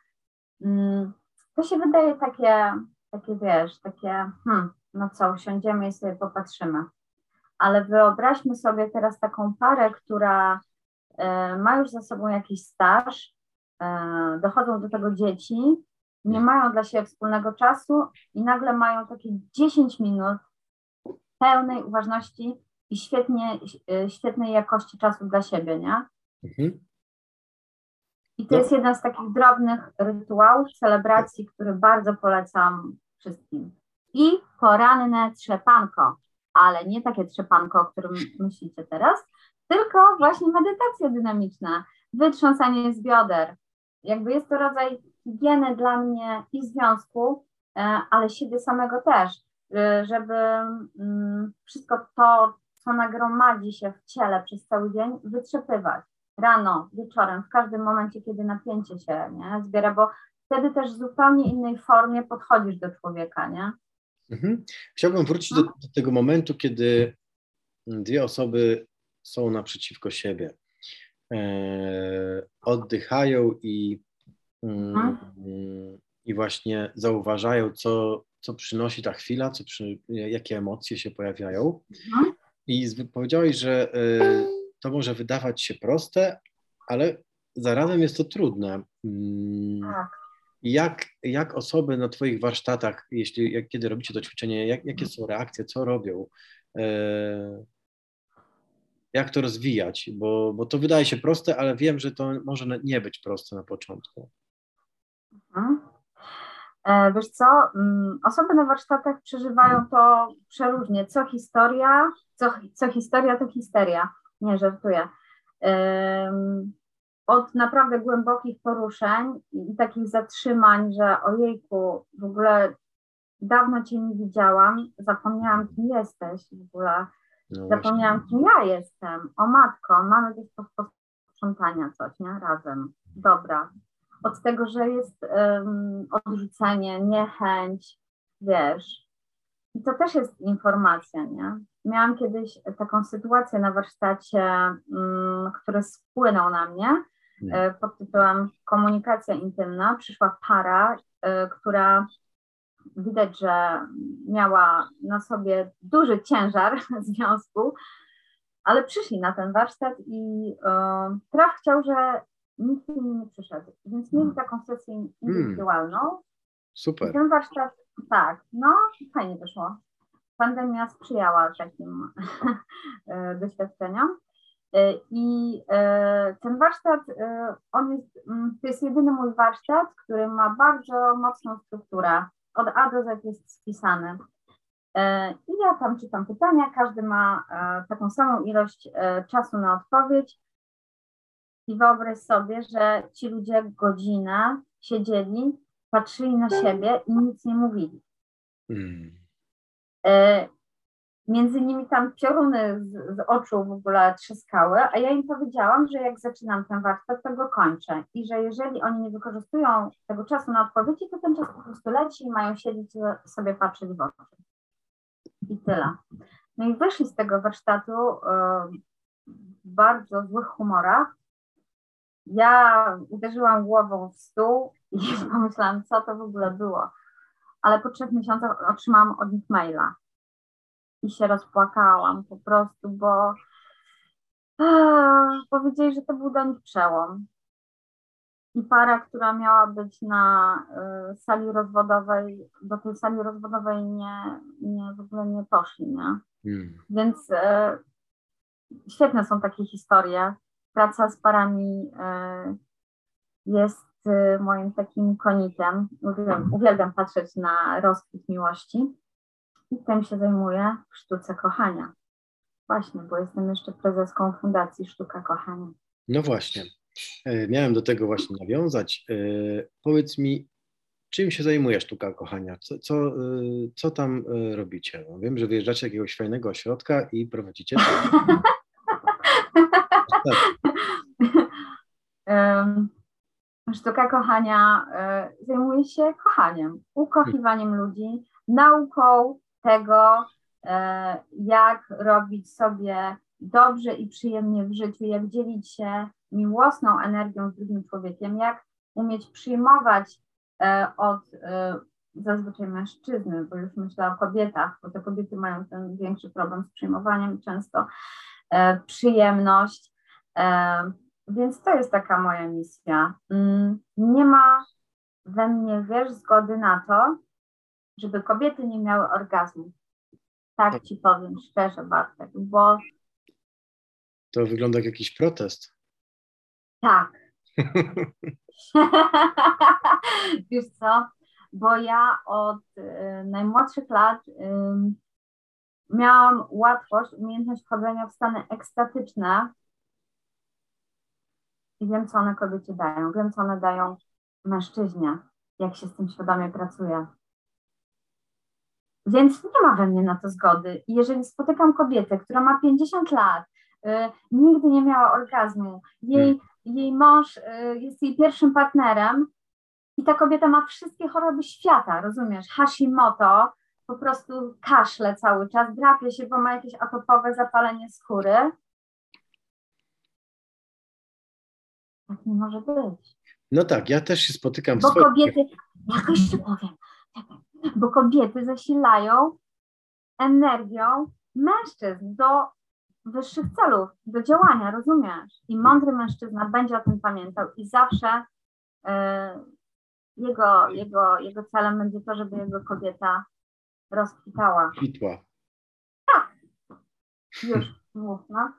Mm, To się wydaje takie, takie wiesz, takie, hmm, no co, usiądziemy i sobie popatrzymy. Ale wyobraźmy sobie teraz taką parę, która e, ma już za sobą jakiś staż, dochodzą do tego dzieci, nie mają dla siebie wspólnego czasu i nagle mają takie 10 minut pełnej uważności i świetnie, e, świetnej jakości czasu dla siebie, nie? Mhm. I to No. jest jeden z takich drobnych rytuałów, celebracji, który bardzo polecam wszystkim. I poranne trzepanko, ale nie takie trzepanko, o którym myślicie teraz, tylko właśnie medytacja dynamiczna, wytrząsanie z bioder. Jakby jest to rodzaj higieny dla mnie i związku, e, ale siebie samego też, e, żeby mm, wszystko to, co nagromadzi się w ciele przez cały dzień, wytrzepywać rano, wieczorem, w każdym momencie, kiedy napięcie się nie, zbiera, bo wtedy też w zupełnie innej formie podchodzisz do człowieka, nie? Mhm. Chciałbym wrócić do, do tego momentu, kiedy dwie osoby są naprzeciwko siebie. E, oddychają i, mm, Mhm. i właśnie zauważają, co, co przynosi ta chwila, co przy, jakie emocje się pojawiają. Mhm. I powiedziałeś, że e, to może wydawać się proste, ale zarazem jest to trudne. Mm, Tak. Jak, jak osoby na Twoich warsztatach, jeśli, jak, kiedy robicie to ćwiczenie, jak, jakie są reakcje, co robią? Jak to rozwijać? Bo, bo to wydaje się proste, ale wiem, że to może nie być proste na początku. Mhm. E, Wiesz co, mm, osoby na warsztatach przeżywają to przeróżnie. Co historia, co, co historia, to histeria. Nie, żartuję. Od naprawdę głębokich poruszeń i takich zatrzymań, że ojejku, w ogóle dawno Cię nie widziałam, zapomniałam, kim jesteś w ogóle. No Zapomniałam, kim ja jestem. O matko, mamy też do posprzątania coś, nie? Razem. Dobra. Od tego, że jest um, odrzucenie, niechęć, wiesz. I to też jest informacja, nie? Miałam kiedyś taką sytuację na warsztacie, um, który spłynął na mnie e, pod tytułem Komunikacja intymna. Przyszła para, e, która widać, że miała na sobie duży ciężar związku, ale przyszli na ten warsztat i e, traf chciał, że nikt inny nie przyszedł, więc mieli taką sesję indywidualną. I Super. ten warsztat, tak, no fajnie wyszło. Pandemia sprzyjała takim e, doświadczeniom. E, I e, ten warsztat, on jest, mm, to jest jedyny mój warsztat, który ma bardzo mocną strukturę. Od A do Z jest spisany. E, I ja tam czytam pytania, każdy ma e, taką samą ilość e, czasu na odpowiedź. I wyobraź sobie, że ci ludzie godzinę siedzieli, patrzyli na siebie i nic nie mówili. Mm. Między nimi tam pioruny z, z oczu w ogóle trzaskały, a ja im powiedziałam, że jak zaczynam ten warsztat, to go kończę i że jeżeli oni nie wykorzystują tego czasu na odpowiedzi, to ten czas po prostu leci i mają siedzieć i sobie patrzeć w oczy. I tyle. No i wyszli z tego warsztatu e, w bardzo złych humorach. Ja uderzyłam głową w stół i pomyślałam, co to w ogóle było. Ale po trzech miesiącach otrzymałam od nich maila i się rozpłakałam po prostu, bo ah, powiedzieli, że to był dla nich przełom. i para, która miała być na y, sali rozwodowej, do tej sali rozwodowej nie, nie w ogóle nie poszli, nie? Hmm. Więc y, świetne są takie historie. Praca z parami y, jest moim takim konikiem. Uwielbiam, uwielbiam patrzeć na rozkwit miłości i tym się zajmuję w sztuce kochania. Właśnie, bo jestem jeszcze prezeską Fundacji Sztuka Kochania. No właśnie. E, miałem do tego właśnie nawiązać. E, powiedz mi, czym się zajmuje sztuka kochania? Co, co, e, co tam robicie? No, wiem, że wyjeżdżacie do jakiegoś fajnego ośrodka i prowadzicie. Sztuka kochania zajmuje się kochaniem, ukochiwaniem ludzi, nauką tego, jak robić sobie dobrze i przyjemnie w życiu, jak dzielić się miłosną energią z drugim człowiekiem, jak umieć przyjmować e, od e, zazwyczaj mężczyzny, bo już myślę o kobietach, bo te kobiety mają ten większy problem z przyjmowaniem często, e, przyjemność. Więc to jest taka moja misja. Mm, nie ma we mnie, wiesz, zgody na to, żeby kobiety nie miały orgazmu. Tak ci powiem szczerze, Bartek, bo. To wygląda jak jakiś protest. Tak. Wiesz co? Bo ja od y, najmłodszych lat y, miałam łatwość, umiejętność wchodzenia w stany ekstatyczne i wiem, co one kobiecie dają. Wiem, co one dają mężczyźnie, jak się z tym świadomie pracuje. Więc nie ma we mnie na to zgody. Jeżeli spotykam kobietę, która ma 50 lat, y, nigdy nie miała orgazmu, jej hmm jej mąż y, jest jej pierwszym partnerem i ta kobieta ma wszystkie choroby świata, rozumiesz? Hashimoto, po prostu kaszle cały czas, drapie się, bo ma jakieś atopowe zapalenie skóry. Tak nie może być. No tak, ja też się spotykam bo z kobiety, ja jeszcze powiem, bo kobiety zasilają energią mężczyzn do wyższych celów, do działania, rozumiesz? I mądry mężczyzna będzie o tym pamiętał i zawsze y, jego, jego, jego celem będzie to, żeby jego kobieta rozkwitała. Kwitła. Tak. Już, mów, no.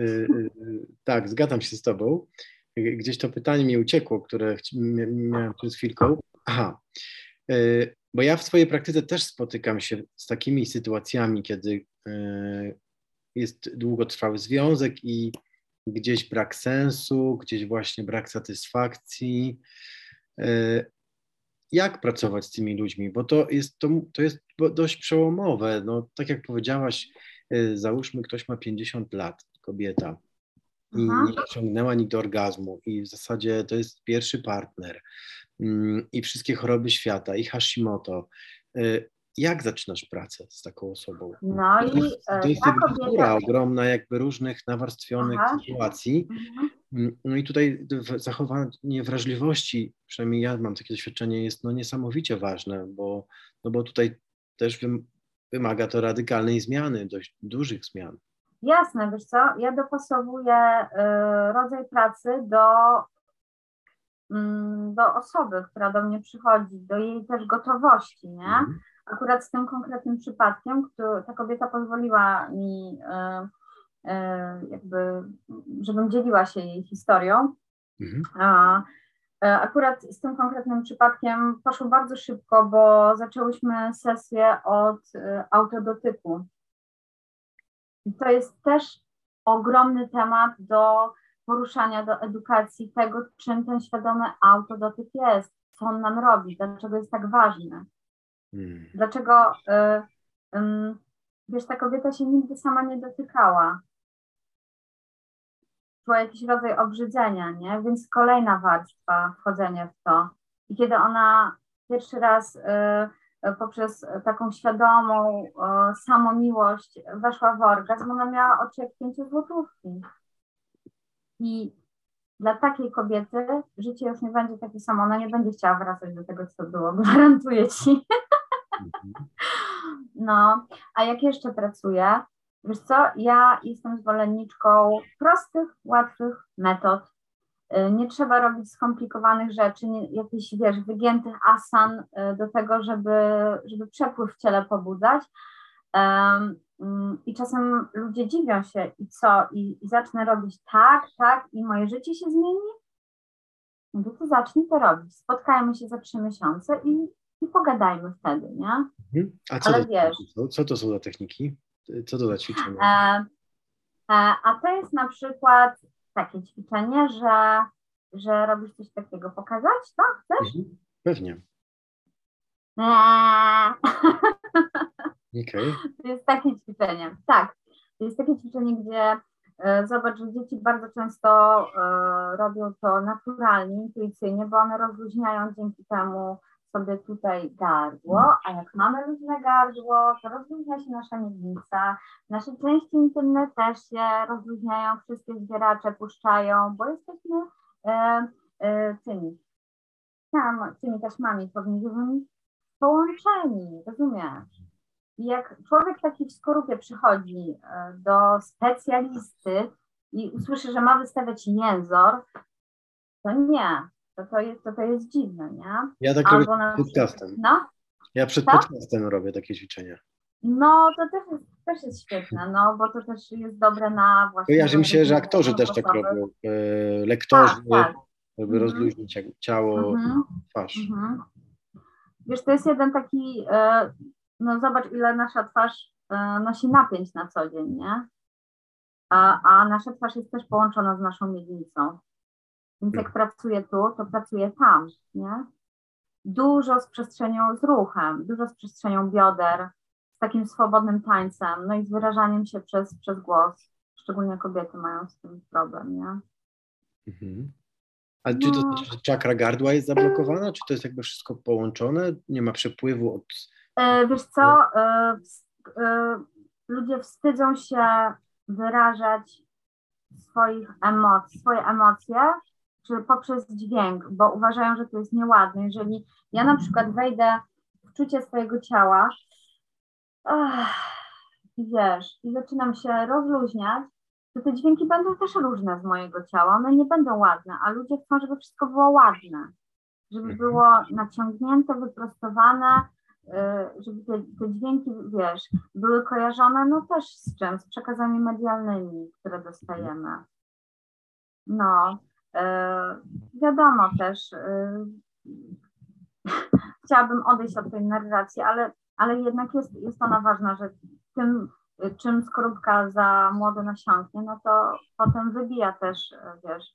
Y, y, tak, zgadzam się z Tobą. Gdzieś to pytanie mi uciekło, które miałem przed chwilką. Aha. Bo ja w swojej praktyce też spotykam się z takimi sytuacjami, kiedy jest długotrwały związek i gdzieś brak sensu, gdzieś właśnie brak satysfakcji. E, jak pracować z tymi ludźmi? Bo to jest, to, to jest dość przełomowe. No, tak jak powiedziałaś, e, załóżmy, ktoś ma 50 lat, kobieta, i nie osiągnęła nigdy orgazmu, i w zasadzie to jest pierwszy partner, i wszystkie choroby świata, i Hashimoto. E, jak zaczynasz pracę z taką osobą? No i to jest kobieta... ogromna, jakby różnych nawarstwionych Aha. sytuacji. Mhm. Mm, no i tutaj zachowanie wrażliwości, przynajmniej ja mam takie doświadczenie, jest no niesamowicie ważne, bo, no bo tutaj też wymaga to radykalnej zmiany, dość dużych zmian. Jasne, wiesz co, ja dopasowuję y, rodzaj pracy do, mm, do osoby, która do mnie przychodzi, do jej też gotowości, nie? Mhm akurat z tym konkretnym przypadkiem, który, ta kobieta pozwoliła mi e, e, jakby, żebym dzieliła się jej historią. Mhm. A, e, Akurat z tym konkretnym przypadkiem poszło bardzo szybko, bo zaczęłyśmy sesję od autodotyku. I to jest też ogromny temat do poruszania, do edukacji tego, czym ten świadomy autodotyk jest, co on nam robi, dlaczego jest tak ważny. Hmm. Dlaczego, y, y, wiesz, ta kobieta się nigdy sama nie dotykała. Czuła jakiś rodzaj obrzydzenia, nie? Więc kolejna warstwa wchodzenia w to. I kiedy ona pierwszy raz y, poprzez taką świadomą samomiłość weszła w orgazm, ona miała oczy jak pięciu złotówki. I dla takiej kobiety życie już nie będzie takie samo. Ona nie będzie chciała wracać do tego, co było, gwarantuję ci. No, a jak jeszcze pracuję? Wiesz co, ja jestem zwolenniczką prostych, łatwych metod. Y, nie trzeba robić skomplikowanych rzeczy, nie, jakichś, wiesz, wygiętych asan y, do tego, żeby, żeby przepływ w ciele pobudzać. Um, I czasem ludzie dziwią się, i co? I, I zacznę robić tak, tak, i moje życie się zmieni? No to zacznij to robić. Spotkajmy się za trzy miesiące i, i pogadajmy wtedy, nie? Mhm. A co, Ale to, wiesz. co to są za techniki? Co to za ćwiczenia? E, e, a to jest na przykład takie ćwiczenie, że, że robisz coś takiego. Pokazać to? Chcesz? Mhm. Pewnie. Eee. Okej. To jest takie ćwiczenie. Tak, to jest takie ćwiczenie, gdzie e, zobacz, że dzieci bardzo często e, robią to naturalnie, intuicyjnie, bo one rozluźniają dzięki temu sobie tutaj gardło, a jak mamy luźne gardło, to rozluźnia się nasza miednica, nasze części intymne też się rozluźniają, wszystkie zbieracze puszczają, bo jesteśmy e, e, tymi, tam, tymi taśmami powięziowymi połączeni, rozumiesz? Jak człowiek taki w skorupie przychodzi e, do specjalisty i usłyszy, że ma wystawiać jęzor, to nie, to, to, jest, to, to jest dziwne, nie? Ja tak robię Albo na przed podcastem. No, Ja przed Co? podcastem robię takie ćwiczenia. no to też jest, też jest świetne, no bo to też jest dobre na właśnie... Kojarzy mi się, że aktorzy też tak robią. E, lektorzy, Tak, tak. żeby Mhm. rozluźnić ciało, Mhm. twarz. Mhm. Wiesz, to jest jeden taki, e, no zobacz, ile nasza twarz e, nosi napięć na co dzień, nie? A, a nasza twarz jest też połączona z naszą miednicą. Więc jak pracuję tu, to pracuję tam, nie? Dużo z przestrzenią, z ruchem, dużo z przestrzenią bioder, z takim swobodnym tańcem, no i z wyrażaniem się przez, przez głos. Szczególnie kobiety mają z tym problem, nie? Mhm. A czy to No. znaczy, że czakra gardła jest zablokowana, czy to jest jakby wszystko połączone? Nie ma przepływu od... E, Wiesz co, e, ws- e, ludzie wstydzą się wyrażać swoich emocji, swoje emocje czy poprzez dźwięk, bo uważają, że to jest nieładne. Jeżeli ja na przykład wejdę w czucie swojego ciała i wiesz, i zaczynam się rozluźniać, to te dźwięki będą też różne z mojego ciała, one nie będą ładne, a ludzie chcą, żeby wszystko było ładne, żeby Mhm. było naciągnięte, wyprostowane, żeby te, te dźwięki, wiesz, były kojarzone, no też z czym? Z przekazami medialnymi, które dostajemy. No, y, wiadomo też, y, chciałabym odejść od tej narracji, ale, ale jednak jest, jest ona ważna, że tym, czym skorupka za młodo nasiąknie, no to potem wybija też, wiesz,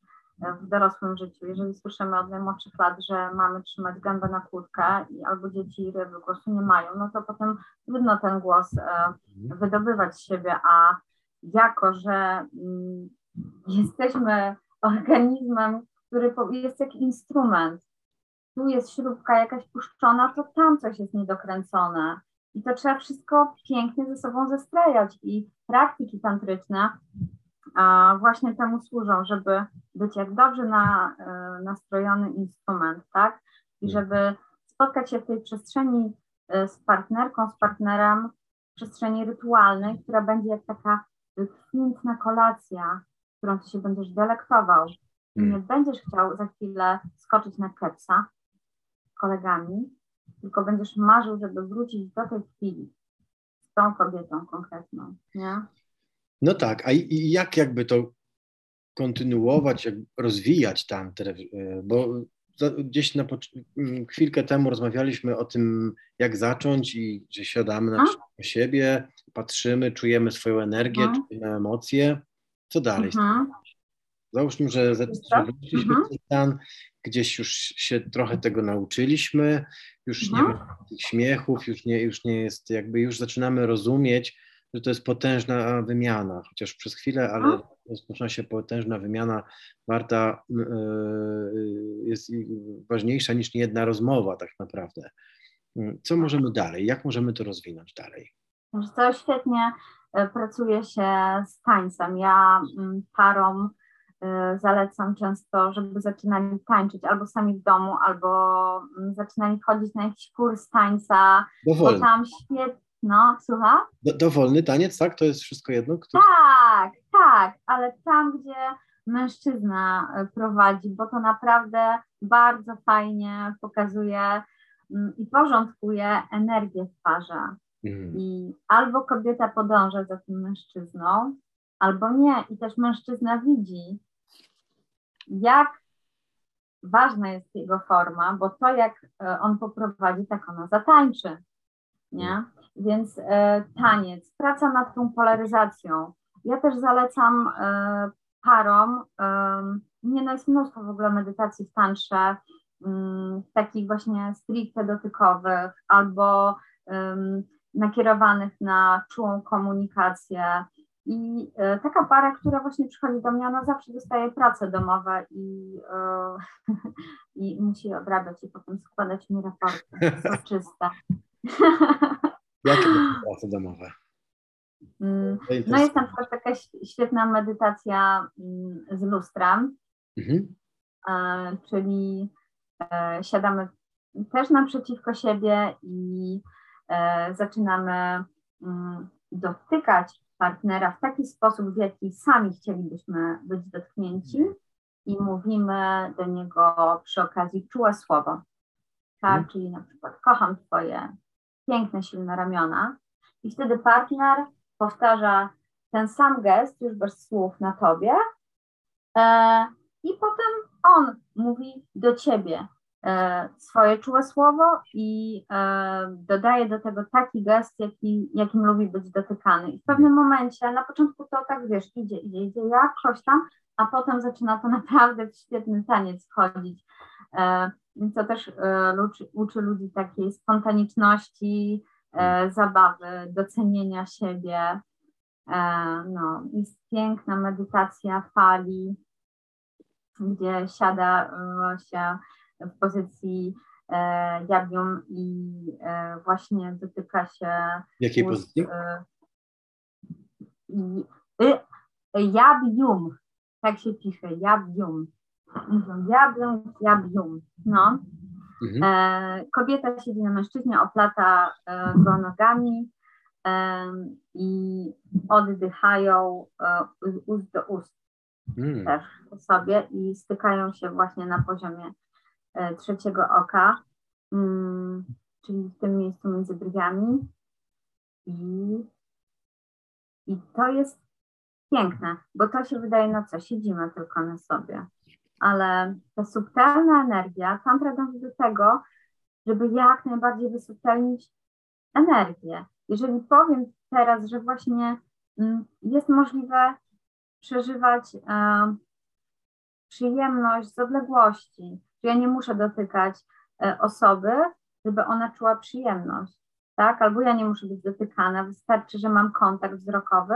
w dorosłym życiu. Jeżeli słyszymy od najmłodszych lat, że mamy trzymać gębę na kłódkę i albo dzieci ryby głosu nie mają, no to potem trudno ten głos e, wydobywać z siebie, a jako, że mm, jesteśmy organizmem, który jest jak instrument, tu jest śrubka jakaś puszczona, to tam coś jest niedokręcone. I to trzeba wszystko pięknie ze sobą zestrajać. I praktyki tantryczne właśnie temu służą, żeby być jak dobrze na, e, nastrojony instrument, tak? I żeby spotkać się w tej przestrzeni e, z partnerką, z partnerem, przestrzeni rytualnej, która będzie jak taka wykwintna kolacja, którą ty się będziesz delektował. I nie będziesz chciał za chwilę skoczyć na kepsa z kolegami, tylko będziesz marzył, żeby wrócić do tej chwili z tą kobietą konkretną, nie? No tak, a i- jak jakby to kontynuować, jak rozwijać tantrę, e, bo gdzieś na pocz- m, chwilkę temu rozmawialiśmy o tym, jak zacząć i że siadamy na Mhm. siebie, patrzymy, czujemy swoją energię, Mhm. czujemy emocje. Co dalej? Mhm. Załóżmy, że weszliśmy Mhm. ten stan, gdzieś już się trochę tego nauczyliśmy, już nie Mhm. ma tych śmiechów, już nie, już nie jest, jakby już zaczynamy rozumieć, że to jest potężna wymiana, chociaż przez chwilę, ale Mhm. rozpoczyna się potężna wymiana, warta, y, y, jest ważniejsza niż niejedna rozmowa tak naprawdę. Y, Co możemy dalej? Jak możemy to rozwinąć dalej? Co, świetnie e, pracuje się z tańcem. Ja mm, parom zalecam często, żeby zaczynali tańczyć albo sami w domu, albo mm, zaczynali chodzić na jakiś kurs tańca, bo tam świetnie, no, słucha? do, dowolny taniec, tak? To jest wszystko jedno? Kto... Tak, tak, ale tam, gdzie mężczyzna e, prowadzi, bo to naprawdę bardzo fajnie pokazuje mm, i porządkuje energię w parze. Mhm. I albo kobieta podąża za tym mężczyzną, albo nie. I też mężczyzna widzi, jak ważna jest jego forma, bo to jak e, on poprowadzi, tak ona zatańczy. Nie? Więc e, taniec, praca nad tą polaryzacją. Ja też zalecam e, parom, e, nie no jest mnóstwo w ogóle medytacji w tantrze, um, takich właśnie stricte dotykowych albo um, nakierowanych na czułą komunikację. I e, taka para, która właśnie przychodzi do mnie, ona zawsze dostaje prace domowe i, e, i musi odrabiać i potem składać mi raporty soczyste. Jakie prace domowe? Mm, no jest na przykład taka świetna medytacja mm, z lustrem, mhm. E, czyli siadamy też naprzeciwko siebie i zaczynamy mm, dotykać partnera w taki sposób, w jaki sami chcielibyśmy być dotknięci i mówimy do niego przy okazji czułe słowo. Tak, mhm. czyli na przykład kocham Twoje piękne, silne ramiona i wtedy partner powtarza ten sam gest już bez słów na Tobie e, i potem on mówi do Ciebie E, swoje czułe słowo i e, dodaje do tego taki gest, jaki, jakim lubi być dotykany. I w pewnym momencie, na początku to tak wiesz, idzie, idzie, idzie jakoś tam, a potem zaczyna to naprawdę w świetny taniec wchodzić. E, więc to też uczy, uczy ludzi takiej spontaniczności, zabawy, docenienia siebie. No, jest piękna medytacja fali, gdzie siada się w pozycji e, jabium i e, właśnie dotyka się. Jakiej ust, pozycji? E, jabium, tak się pisze, jabium. Mówią jabium, jabium. No. Mhm. E, kobieta siedzi na mężczyźnie, oplata e, go nogami e, i oddychają z ust do ust hmm. też sobie i stykają się właśnie na poziomie E, trzeciego oka, mm, czyli w tym miejscu między brwiami. I, I to jest piękne, bo to się wydaje, na co siedzimy tylko na sobie. Ale ta subtelna energia, tam dąży do tego, żeby jak najbardziej wysubtelnić energię. Jeżeli powiem teraz, że właśnie mm, jest możliwe przeżywać e, przyjemność z odległości, że ja nie muszę dotykać e, osoby, żeby ona czuła przyjemność, tak? Albo ja nie muszę być dotykana, wystarczy, że mam kontakt wzrokowy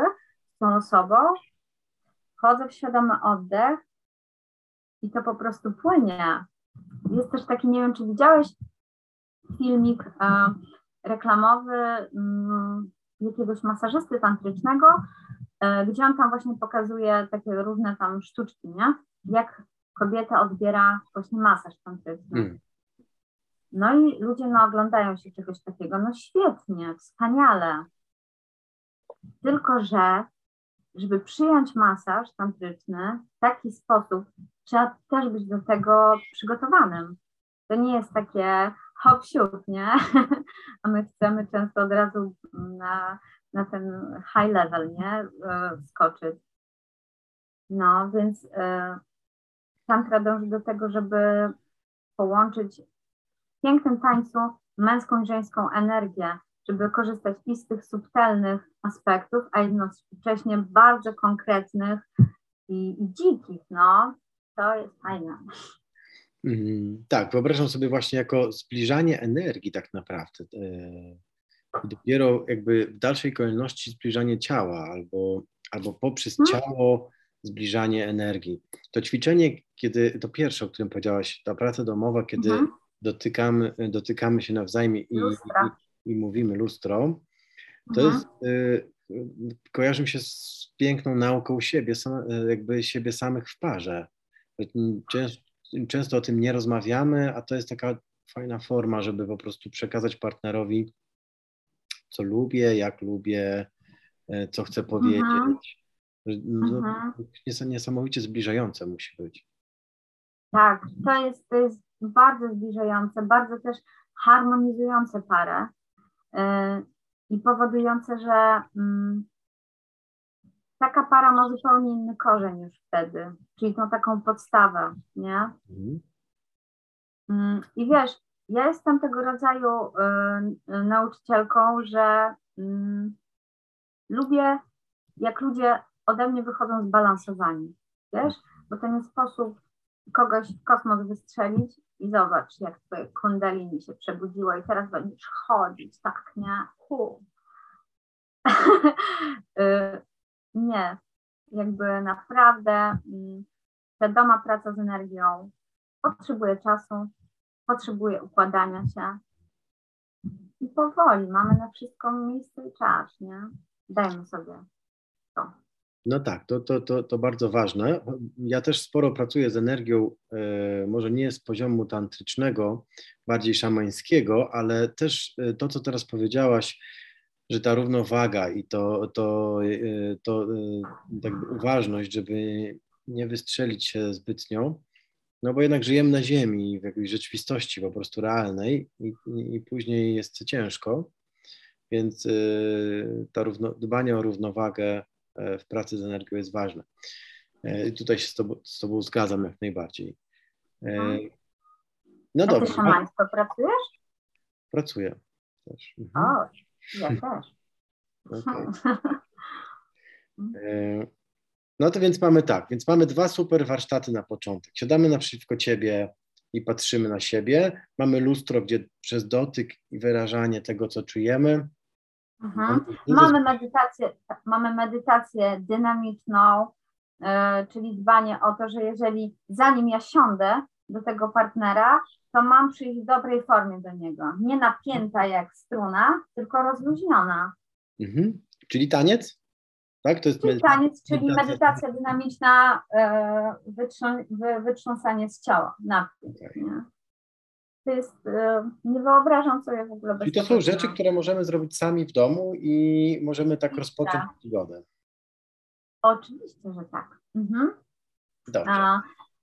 z tą osobą, wchodzę w świadomy oddech i to po prostu płynie. Jest też taki, nie wiem, czy widziałeś filmik e, reklamowy mm, jakiegoś masażysty tantrycznego, e, gdzie on tam właśnie pokazuje takie różne tam sztuczki, nie? Jak kobieta odbiera właśnie masaż tantryczny. Hmm. No i ludzie no, oglądają się czegoś takiego, no świetnie, wspaniale. Tylko, że żeby przyjąć masaż tantryczny w taki sposób, trzeba też być do tego przygotowanym. To nie jest takie hop siup, nie? A my chcemy często od razu na, na ten high level, nie? E, skoczyć. No, więc e, tantra dąży do tego, żeby połączyć w pięknym tańcu męską i żeńską energię, żeby korzystać i z tych subtelnych aspektów, a jednocześnie bardzo konkretnych i, i dzikich, no. To jest fajne. Mm, tak, wyobrażam sobie właśnie jako zbliżanie energii tak naprawdę. E, I dopiero jakby w dalszej kolejności zbliżanie ciała albo, albo poprzez hmm? ciało zbliżanie energii. To ćwiczenie, kiedy, to pierwsze, o którym powiedziałaś, ta praca domowa, kiedy mhm. dotykamy, dotykamy się nawzajem i, i, i, mówimy lustro, to mhm. jest, y, kojarzy mi się z piękną nauką siebie, sam, jakby siebie samych w parze. Często, o tym nie rozmawiamy, a to jest taka fajna forma, żeby po prostu przekazać partnerowi, co lubię, jak lubię, e, co chcę powiedzieć. Mhm No, Mhm. nies- Niesamowicie zbliżające musi być. Tak, to jest, to jest bardzo zbliżające, bardzo też harmonizujące parę yy, i powodujące, że mm, taka para ma zupełnie inny korzeń już wtedy, czyli tą taką podstawę, nie? Mhm. Mm, I wiesz, ja jestem tego rodzaju y, y, nauczycielką, że mm, lubię, jak ludzie ode mnie wychodzą zbalansowani, wiesz, bo to nie sposób kogoś w kosmos wystrzelić i zobacz, jak twoje kundalini się przebudziło i teraz będziesz chodzić, tak, nie? Y, nie, jakby naprawdę mm, świadoma praca z energią potrzebuje czasu, potrzebuje układania się i powoli, mamy na wszystko miejsce i czas, nie? Dajmy sobie to. No tak, to, to, to, to bardzo ważne. Ja też sporo pracuję z energią, e, może nie z poziomu tantrycznego, bardziej szamańskiego, ale też e, to, co teraz powiedziałaś, że ta równowaga i to, to, e, to e, jakby uważność, żeby nie wystrzelić się zbytnio, no bo jednak żyjemy na Ziemi, w jakiejś rzeczywistości po prostu realnej i, i, później jest ciężko, więc e, ta równo, dbanie o równowagę w pracy z energią jest ważne. I tutaj się z tobą, z tobą zgadzam jak najbardziej. E, No A ty dobrze, a- szamańsko pracujesz? pracuję też. Mhm, O, też. okej. E, No to więc mamy tak, więc mamy dwa super warsztaty na początek. Siadamy naprzeciwko ciebie i patrzymy na siebie. Mamy lustro, gdzie przez dotyk i wyrażanie tego, co czujemy. Mhm. Mamy medytację, mamy medytację dynamiczną, e, czyli dbanie o to, że jeżeli zanim ja siądę do tego partnera, to mam przyjść w dobrej formie do niego. Nie napięta jak struna, tylko rozluźniona. Mhm. Czyli taniec? Tak, to jest Czyli taniec, czyli medytacja. medytacja dynamiczna, wy- wytrząsanie z ciała. Okej. Nie? To jest, e, nie wyobrażam sobie w ogóle bez Czyli to są rzeczy, które możemy zrobić sami w domu i możemy tak rozpocząć przygodę. Oczywiście, że tak. Mhm. Dobrze. A,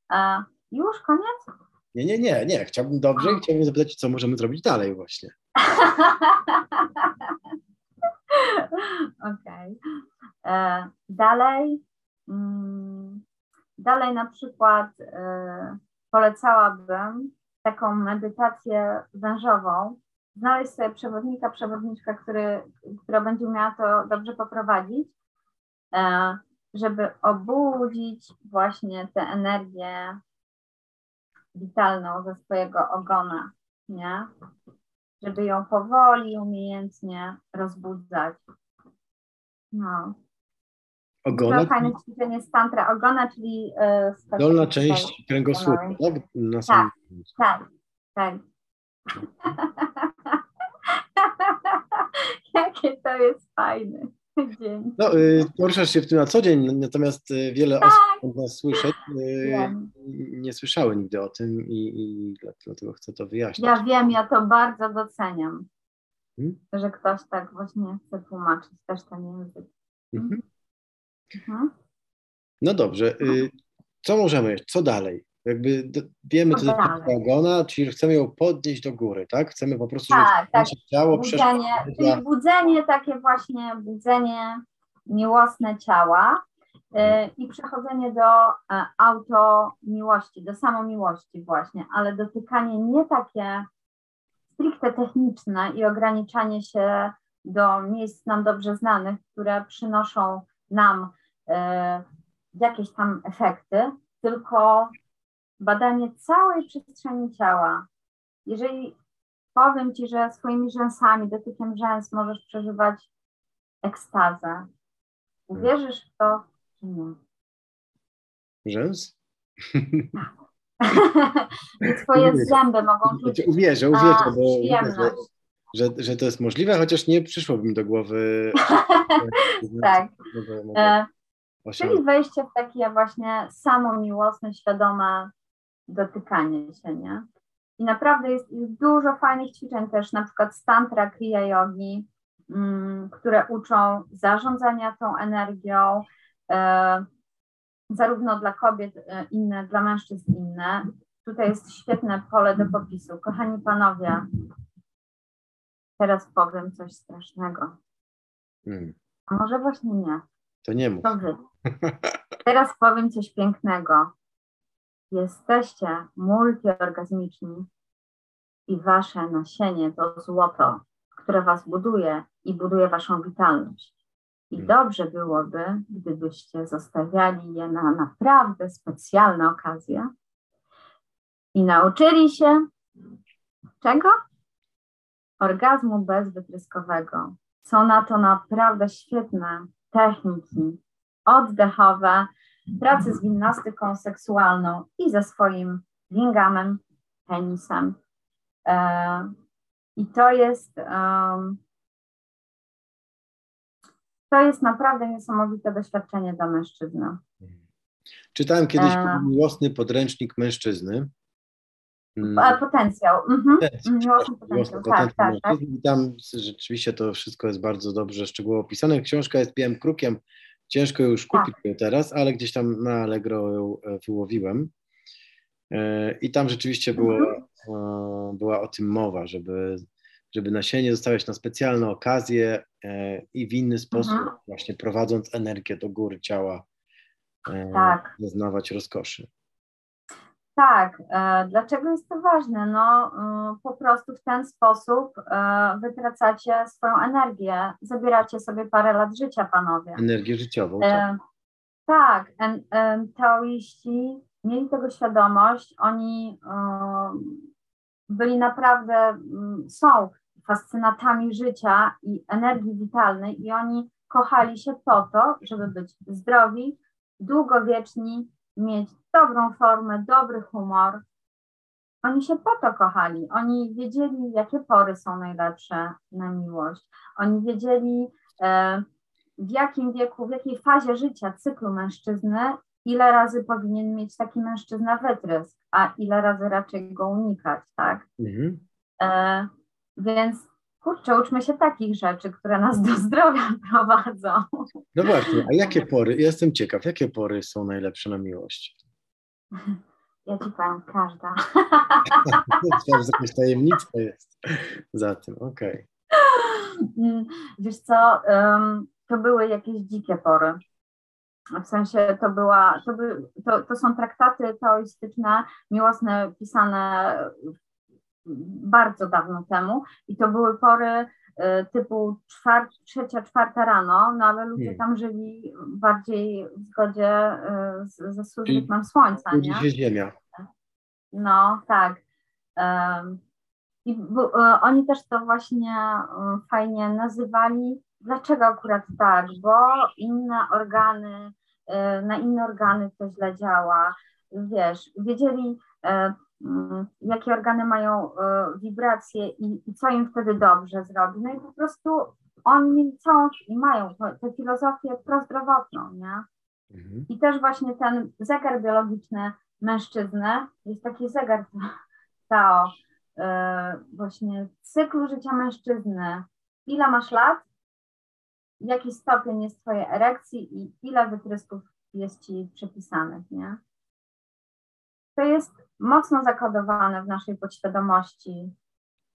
a, już koniec? Nie, nie, nie, nie. Chciałbym dobrze i chciałbym zapytać, co możemy zrobić dalej właśnie. Okej. E, Dalej, mm, dalej na przykład e, polecałabym taką medytację wężową. Znaleźć sobie przewodnika, przewodniczka, który, która będzie umiała to dobrze poprowadzić, e, żeby obudzić właśnie tę energię witalną ze swojego ogona, nie? Żeby ją powoli, umiejętnie rozbudzać. No. Ogona, To fajne ćwiczenie z tantra ogona, czyli z dolna część kręgosłupa, tak? Na końcu. Tak, tak. Jakie to jest fajny dzień. No, y, poruszasz się w tym na co dzień, natomiast y, wiele Tak. osób nas słyszeć y, Wiem. nie słyszały nigdy o tym i, i dla- dlatego chcę to wyjaśnić. Ja wiem, ja to bardzo doceniam, Hmm? że ktoś tak właśnie chce tłumaczyć też ten język. Mhm. Mhm. No dobrze, co możemy jeszcze, co dalej? Jakby d- wiemy, Co jest ogona, czyli chcemy ją podnieść do góry, tak? Chcemy po prostu, żeby Tak, tak. nasze ciało przeszło Budzenie, dla- czyli budzenie, takie właśnie budzenie miłosne ciała y, i przechodzenie do e, automiłości, do samomiłości właśnie, ale dotykanie nie takie stricte techniczne i ograniczanie się do miejsc nam dobrze znanych, które przynoszą nam e, jakieś tam efekty, tylko badanie całej przestrzeni ciała. Jeżeli powiem Ci, że swoimi rzęsami, dotykiem rzęs możesz przeżywać ekstazę. Uwierzysz w to, czy nie? rzęs? I Twoje Uwierzę. zęby mogą czuć Uwierzę, uwierzę, bo widzę, że, że, to jest możliwe, chociaż nie przyszło mi do głowy. Tak. E. Czyli wejście w takie właśnie samomiłosne, świadome dotykanie się, nie? I naprawdę jest, jest dużo fajnych ćwiczeń też, na przykład z tantra, kriya yogi, mm, które uczą zarządzania tą energią, e, zarówno dla kobiet e, inne, dla mężczyzn inne. Tutaj jest świetne pole do popisu. Kochani panowie, teraz powiem coś strasznego. Hmm. A może właśnie nie. To nie mów. Teraz powiem coś pięknego. Jesteście multiorgazmiczni i wasze nasienie to złoto, które was buduje i buduje waszą witalność. I dobrze byłoby, gdybyście zostawiali je na naprawdę specjalne okazje i nauczyli się czego? Orgazmu bezwytryskowego. Są na to naprawdę świetne techniki oddechowe, pracy z gimnastyką seksualną i ze swoim lingamem, penisem. E, I to jest to jest naprawdę niesamowite doświadczenie dla mężczyzny. Czytałem kiedyś E. miłosny podręcznik mężczyzny. Mm, A, potencjał. Mhm. Potencjał. Miłosny potencjał. Tak, potencjał tak, tak. I tam rzeczywiście to wszystko jest bardzo dobrze, szczegółowo opisane. Książka jest białym krukiem. Ciężko już Tak. kupić ją teraz, ale gdzieś tam na Allegro ją e, wyłowiłem. E, I tam rzeczywiście było, Mhm. e, była o tym mowa, żeby, żeby nasienie zostawiać na specjalne okazje i w inny sposób, Mhm. właśnie prowadząc energię do góry ciała, Tak. zaznawać rozkoszy. Tak, e, dlaczego jest to ważne? No, y, po prostu w ten sposób e, wytracacie swoją energię, zabieracie sobie parę lat życia, panowie. Energię życiową, tak. E, tak, en- em, taoiści mieli tego świadomość, oni byli naprawdę, mm, są fascynatami życia i energii witalnej i oni kochali się po to, żeby być zdrowi, długowieczni, mieć dobrą formę, dobry humor. Oni się po to kochali. Oni wiedzieli, jakie pory są najlepsze na miłość. Oni wiedzieli, e, w jakim wieku, w jakiej fazie życia, cyklu mężczyzny, ile razy powinien mieć taki mężczyzna wytrysk, a ile razy raczej go unikać, tak? Mhm. E, więc kurczę, uczmy się takich rzeczy, które nas do zdrowia prowadzą. No właśnie, a jakie pory, ja jestem ciekaw, jakie pory są najlepsze na miłość? Ja ci powiem, każda. Że jakaś tajemnica jest za tym, okej. Mm, Wiesz co, to były jakieś dzikie pory. W sensie to była, to, by, to, to są traktaty taoistyczne, miłosne, pisane bardzo dawno temu i to były pory y, typu czwar, trzecia, czwarta rano, no ale ludzie Hmm. tam żyli bardziej w zgodzie y, z, ze rytmem słońca, nie? się ziemia. No, tak. I e, oni też to właśnie e, fajnie nazywali. Dlaczego akurat tak? Bo inne organy, e, na inne organy to źle działa. Wiesz, wiedzieli, e, jakie organy mają e, wibracje i, i co im wtedy dobrze zrobi. No i po prostu oni całą i mają tę filozofię prozdrowotną, nie? Mhm. I też właśnie ten zegar biologiczny mężczyzny, jest taki zegar Tao, e, właśnie cyklu życia mężczyzny. Ile masz lat? Jaki stopień jest twojej erekcji i ile wytrysków jest ci przypisanych, nie? To jest mocno zakodowane w naszej podświadomości,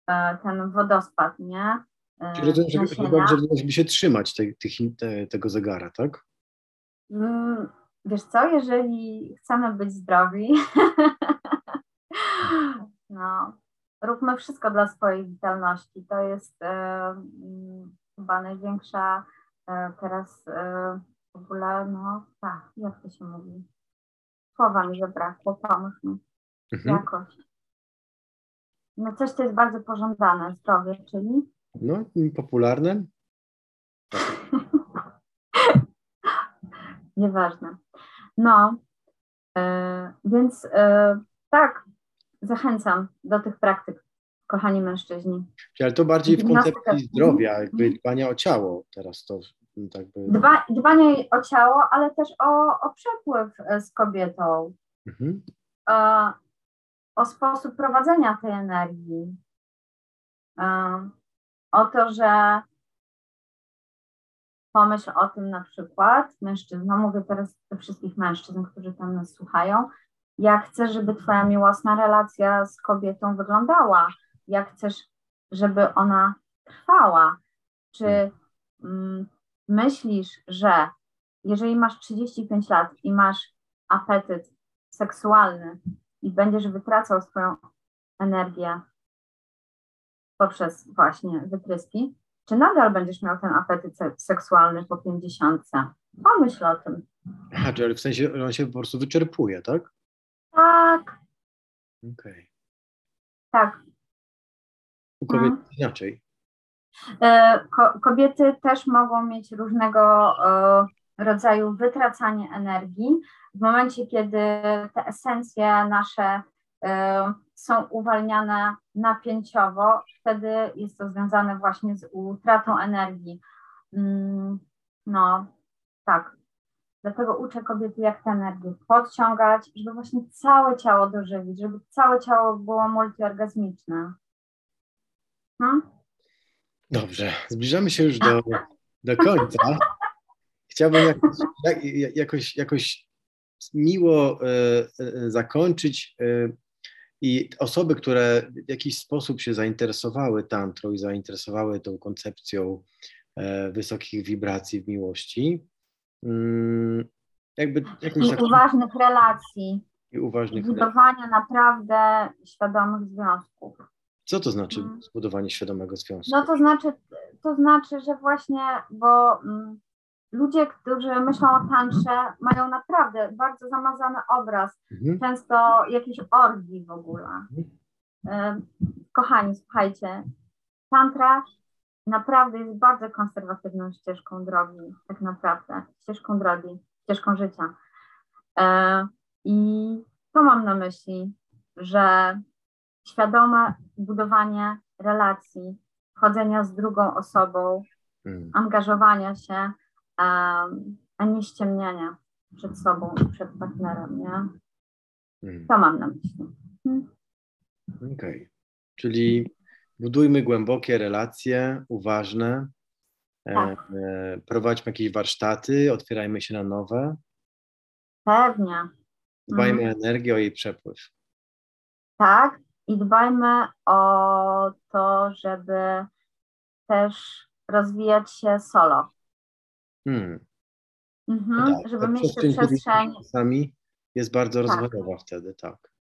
e, ten wodospad, nie? E, Czyli rozumiem, że, że nasienia. dobrze by się trzymać te, te, tego zegara, tak? Mm, Wiesz co, jeżeli chcemy być zdrowi, no, róbmy wszystko dla swojej witalności. To jest mm, chyba największa teraz e, w ogóle, no tak, jak to się mówi? Słowa mi zabrakło, pomóż mi. Mhm. Jakość. No coś, co jest bardzo pożądane, zdrowie, czyli No, popularne. Nieważne. No, e, więc e, tak, zachęcam do tych praktyk, kochani mężczyźni. Ale to bardziej w koncepcji zdrowia, jakby Mhm. dbania o ciało teraz to tak by... Dba, dbanie o ciało, ale też o, o przepływ e, z kobietą, Mhm. e, o sposób prowadzenia tej energii, o to, że pomyśl o tym na przykład, mężczyzna, mówię teraz do wszystkich mężczyzn, którzy tam nas słuchają, jak chcesz, żeby twoja miłosna relacja z kobietą wyglądała, jak chcesz, żeby ona trwała, czy mm, myślisz, że jeżeli masz 35 lat i masz apetyt seksualny i będziesz wytracał swoją energię poprzez właśnie wytryski, czy nadal będziesz miał ten apetyt seksualny po 50? Pomyśl o tym. Aha, czyli w sensie on się po prostu wyczerpuje, tak? Tak. Okej. Okay. Tak. U kobiet hmm. inaczej. E, ko kobiety też mogą mieć różnego e, rodzaju wytracanie energii. W momencie, kiedy te esencje nasze e, są uwalniane napięciowo, wtedy jest to związane właśnie z utratą energii. Mm, no, tak. Dlatego uczę kobiety, jak tę energię podciągać, żeby właśnie całe ciało dożywić, żeby całe ciało było multiorgazmiczne. Hmm? Dobrze, zbliżamy się już do, do końca. Chciałbym jakoś, jakoś, jakoś miło e, e, zakończyć e, i osoby, które w jakiś sposób się zainteresowały tantrą i zainteresowały tą koncepcją wysokich wibracji w miłości, mm, jakby I uważnych relacji. I uważnych budowania relacji. naprawdę świadomych związków. Co to znaczy hmm. zbudowanie świadomego związku? No to znaczy, to znaczy, że właśnie, bo mm, ludzie, którzy myślą o tantrze, mają naprawdę bardzo zamazany obraz, mhm. często jakiejś orgii w ogóle. Mhm. Kochani, słuchajcie, tantra naprawdę jest bardzo konserwatywną ścieżką drogi, tak naprawdę, ścieżką drogi, ścieżką życia. E, I to mam na myśli, że świadome budowanie relacji, chodzenia z drugą osobą, hmm. angażowania się, a nie ściemniania przed sobą i przed partnerem, nie? Hmm. To mam na myśli. Hmm. Okej. Okay. Czyli budujmy głębokie relacje, uważne, e, tak. e, prowadźmy jakieś warsztaty, otwierajmy się na nowe. Pewnie. Dbajmy hmm. o energię, o jej przepływ. Tak, i dbajmy o to, żeby też rozwijać się solo. Hmm. Mhm, no tak, żeby mieć tę przestrzeń. Czasami jest bardzo tak. rozwojowa wtedy, tak.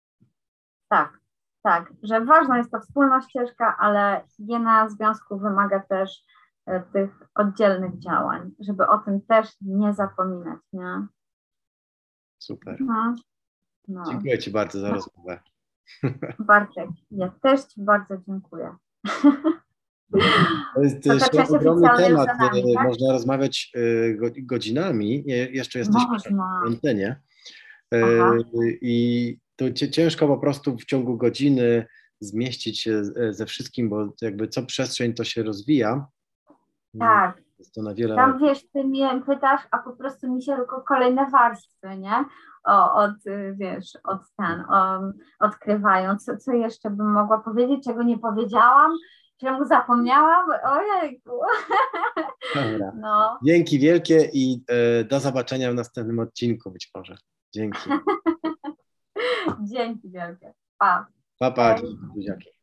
Tak, tak, że ważna jest ta wspólna ścieżka, ale higiena związku wymaga też e, tych oddzielnych działań, żeby o tym też nie zapominać, nie? Super. No. No. Dziękuję Ci bardzo za rozmowę. Bartek, ja też Ci bardzo dziękuję. To jest też ogromny temat, nami, tak? można rozmawiać y, godzinami, jeszcze jesteśmy na antenie y, i to ciężko po prostu w ciągu godziny zmieścić się ze wszystkim, bo jakby co przestrzeń to się rozwija. Tak. Jest to na wiele... Tam wiesz, ty mnie pytasz, a po prostu mi się tylko kolejne warstwy, nie? O, od, wiesz, od ten, o, odkrywają. Co, co jeszcze bym mogła powiedzieć, czego nie powiedziałam? Czemu zapomniałam? Ojejku. Dobra. No. Dzięki wielkie i e, do zobaczenia w następnym odcinku być może. Dzięki. Dzięki wielkie. Pa. Pa, pa. Dzięki.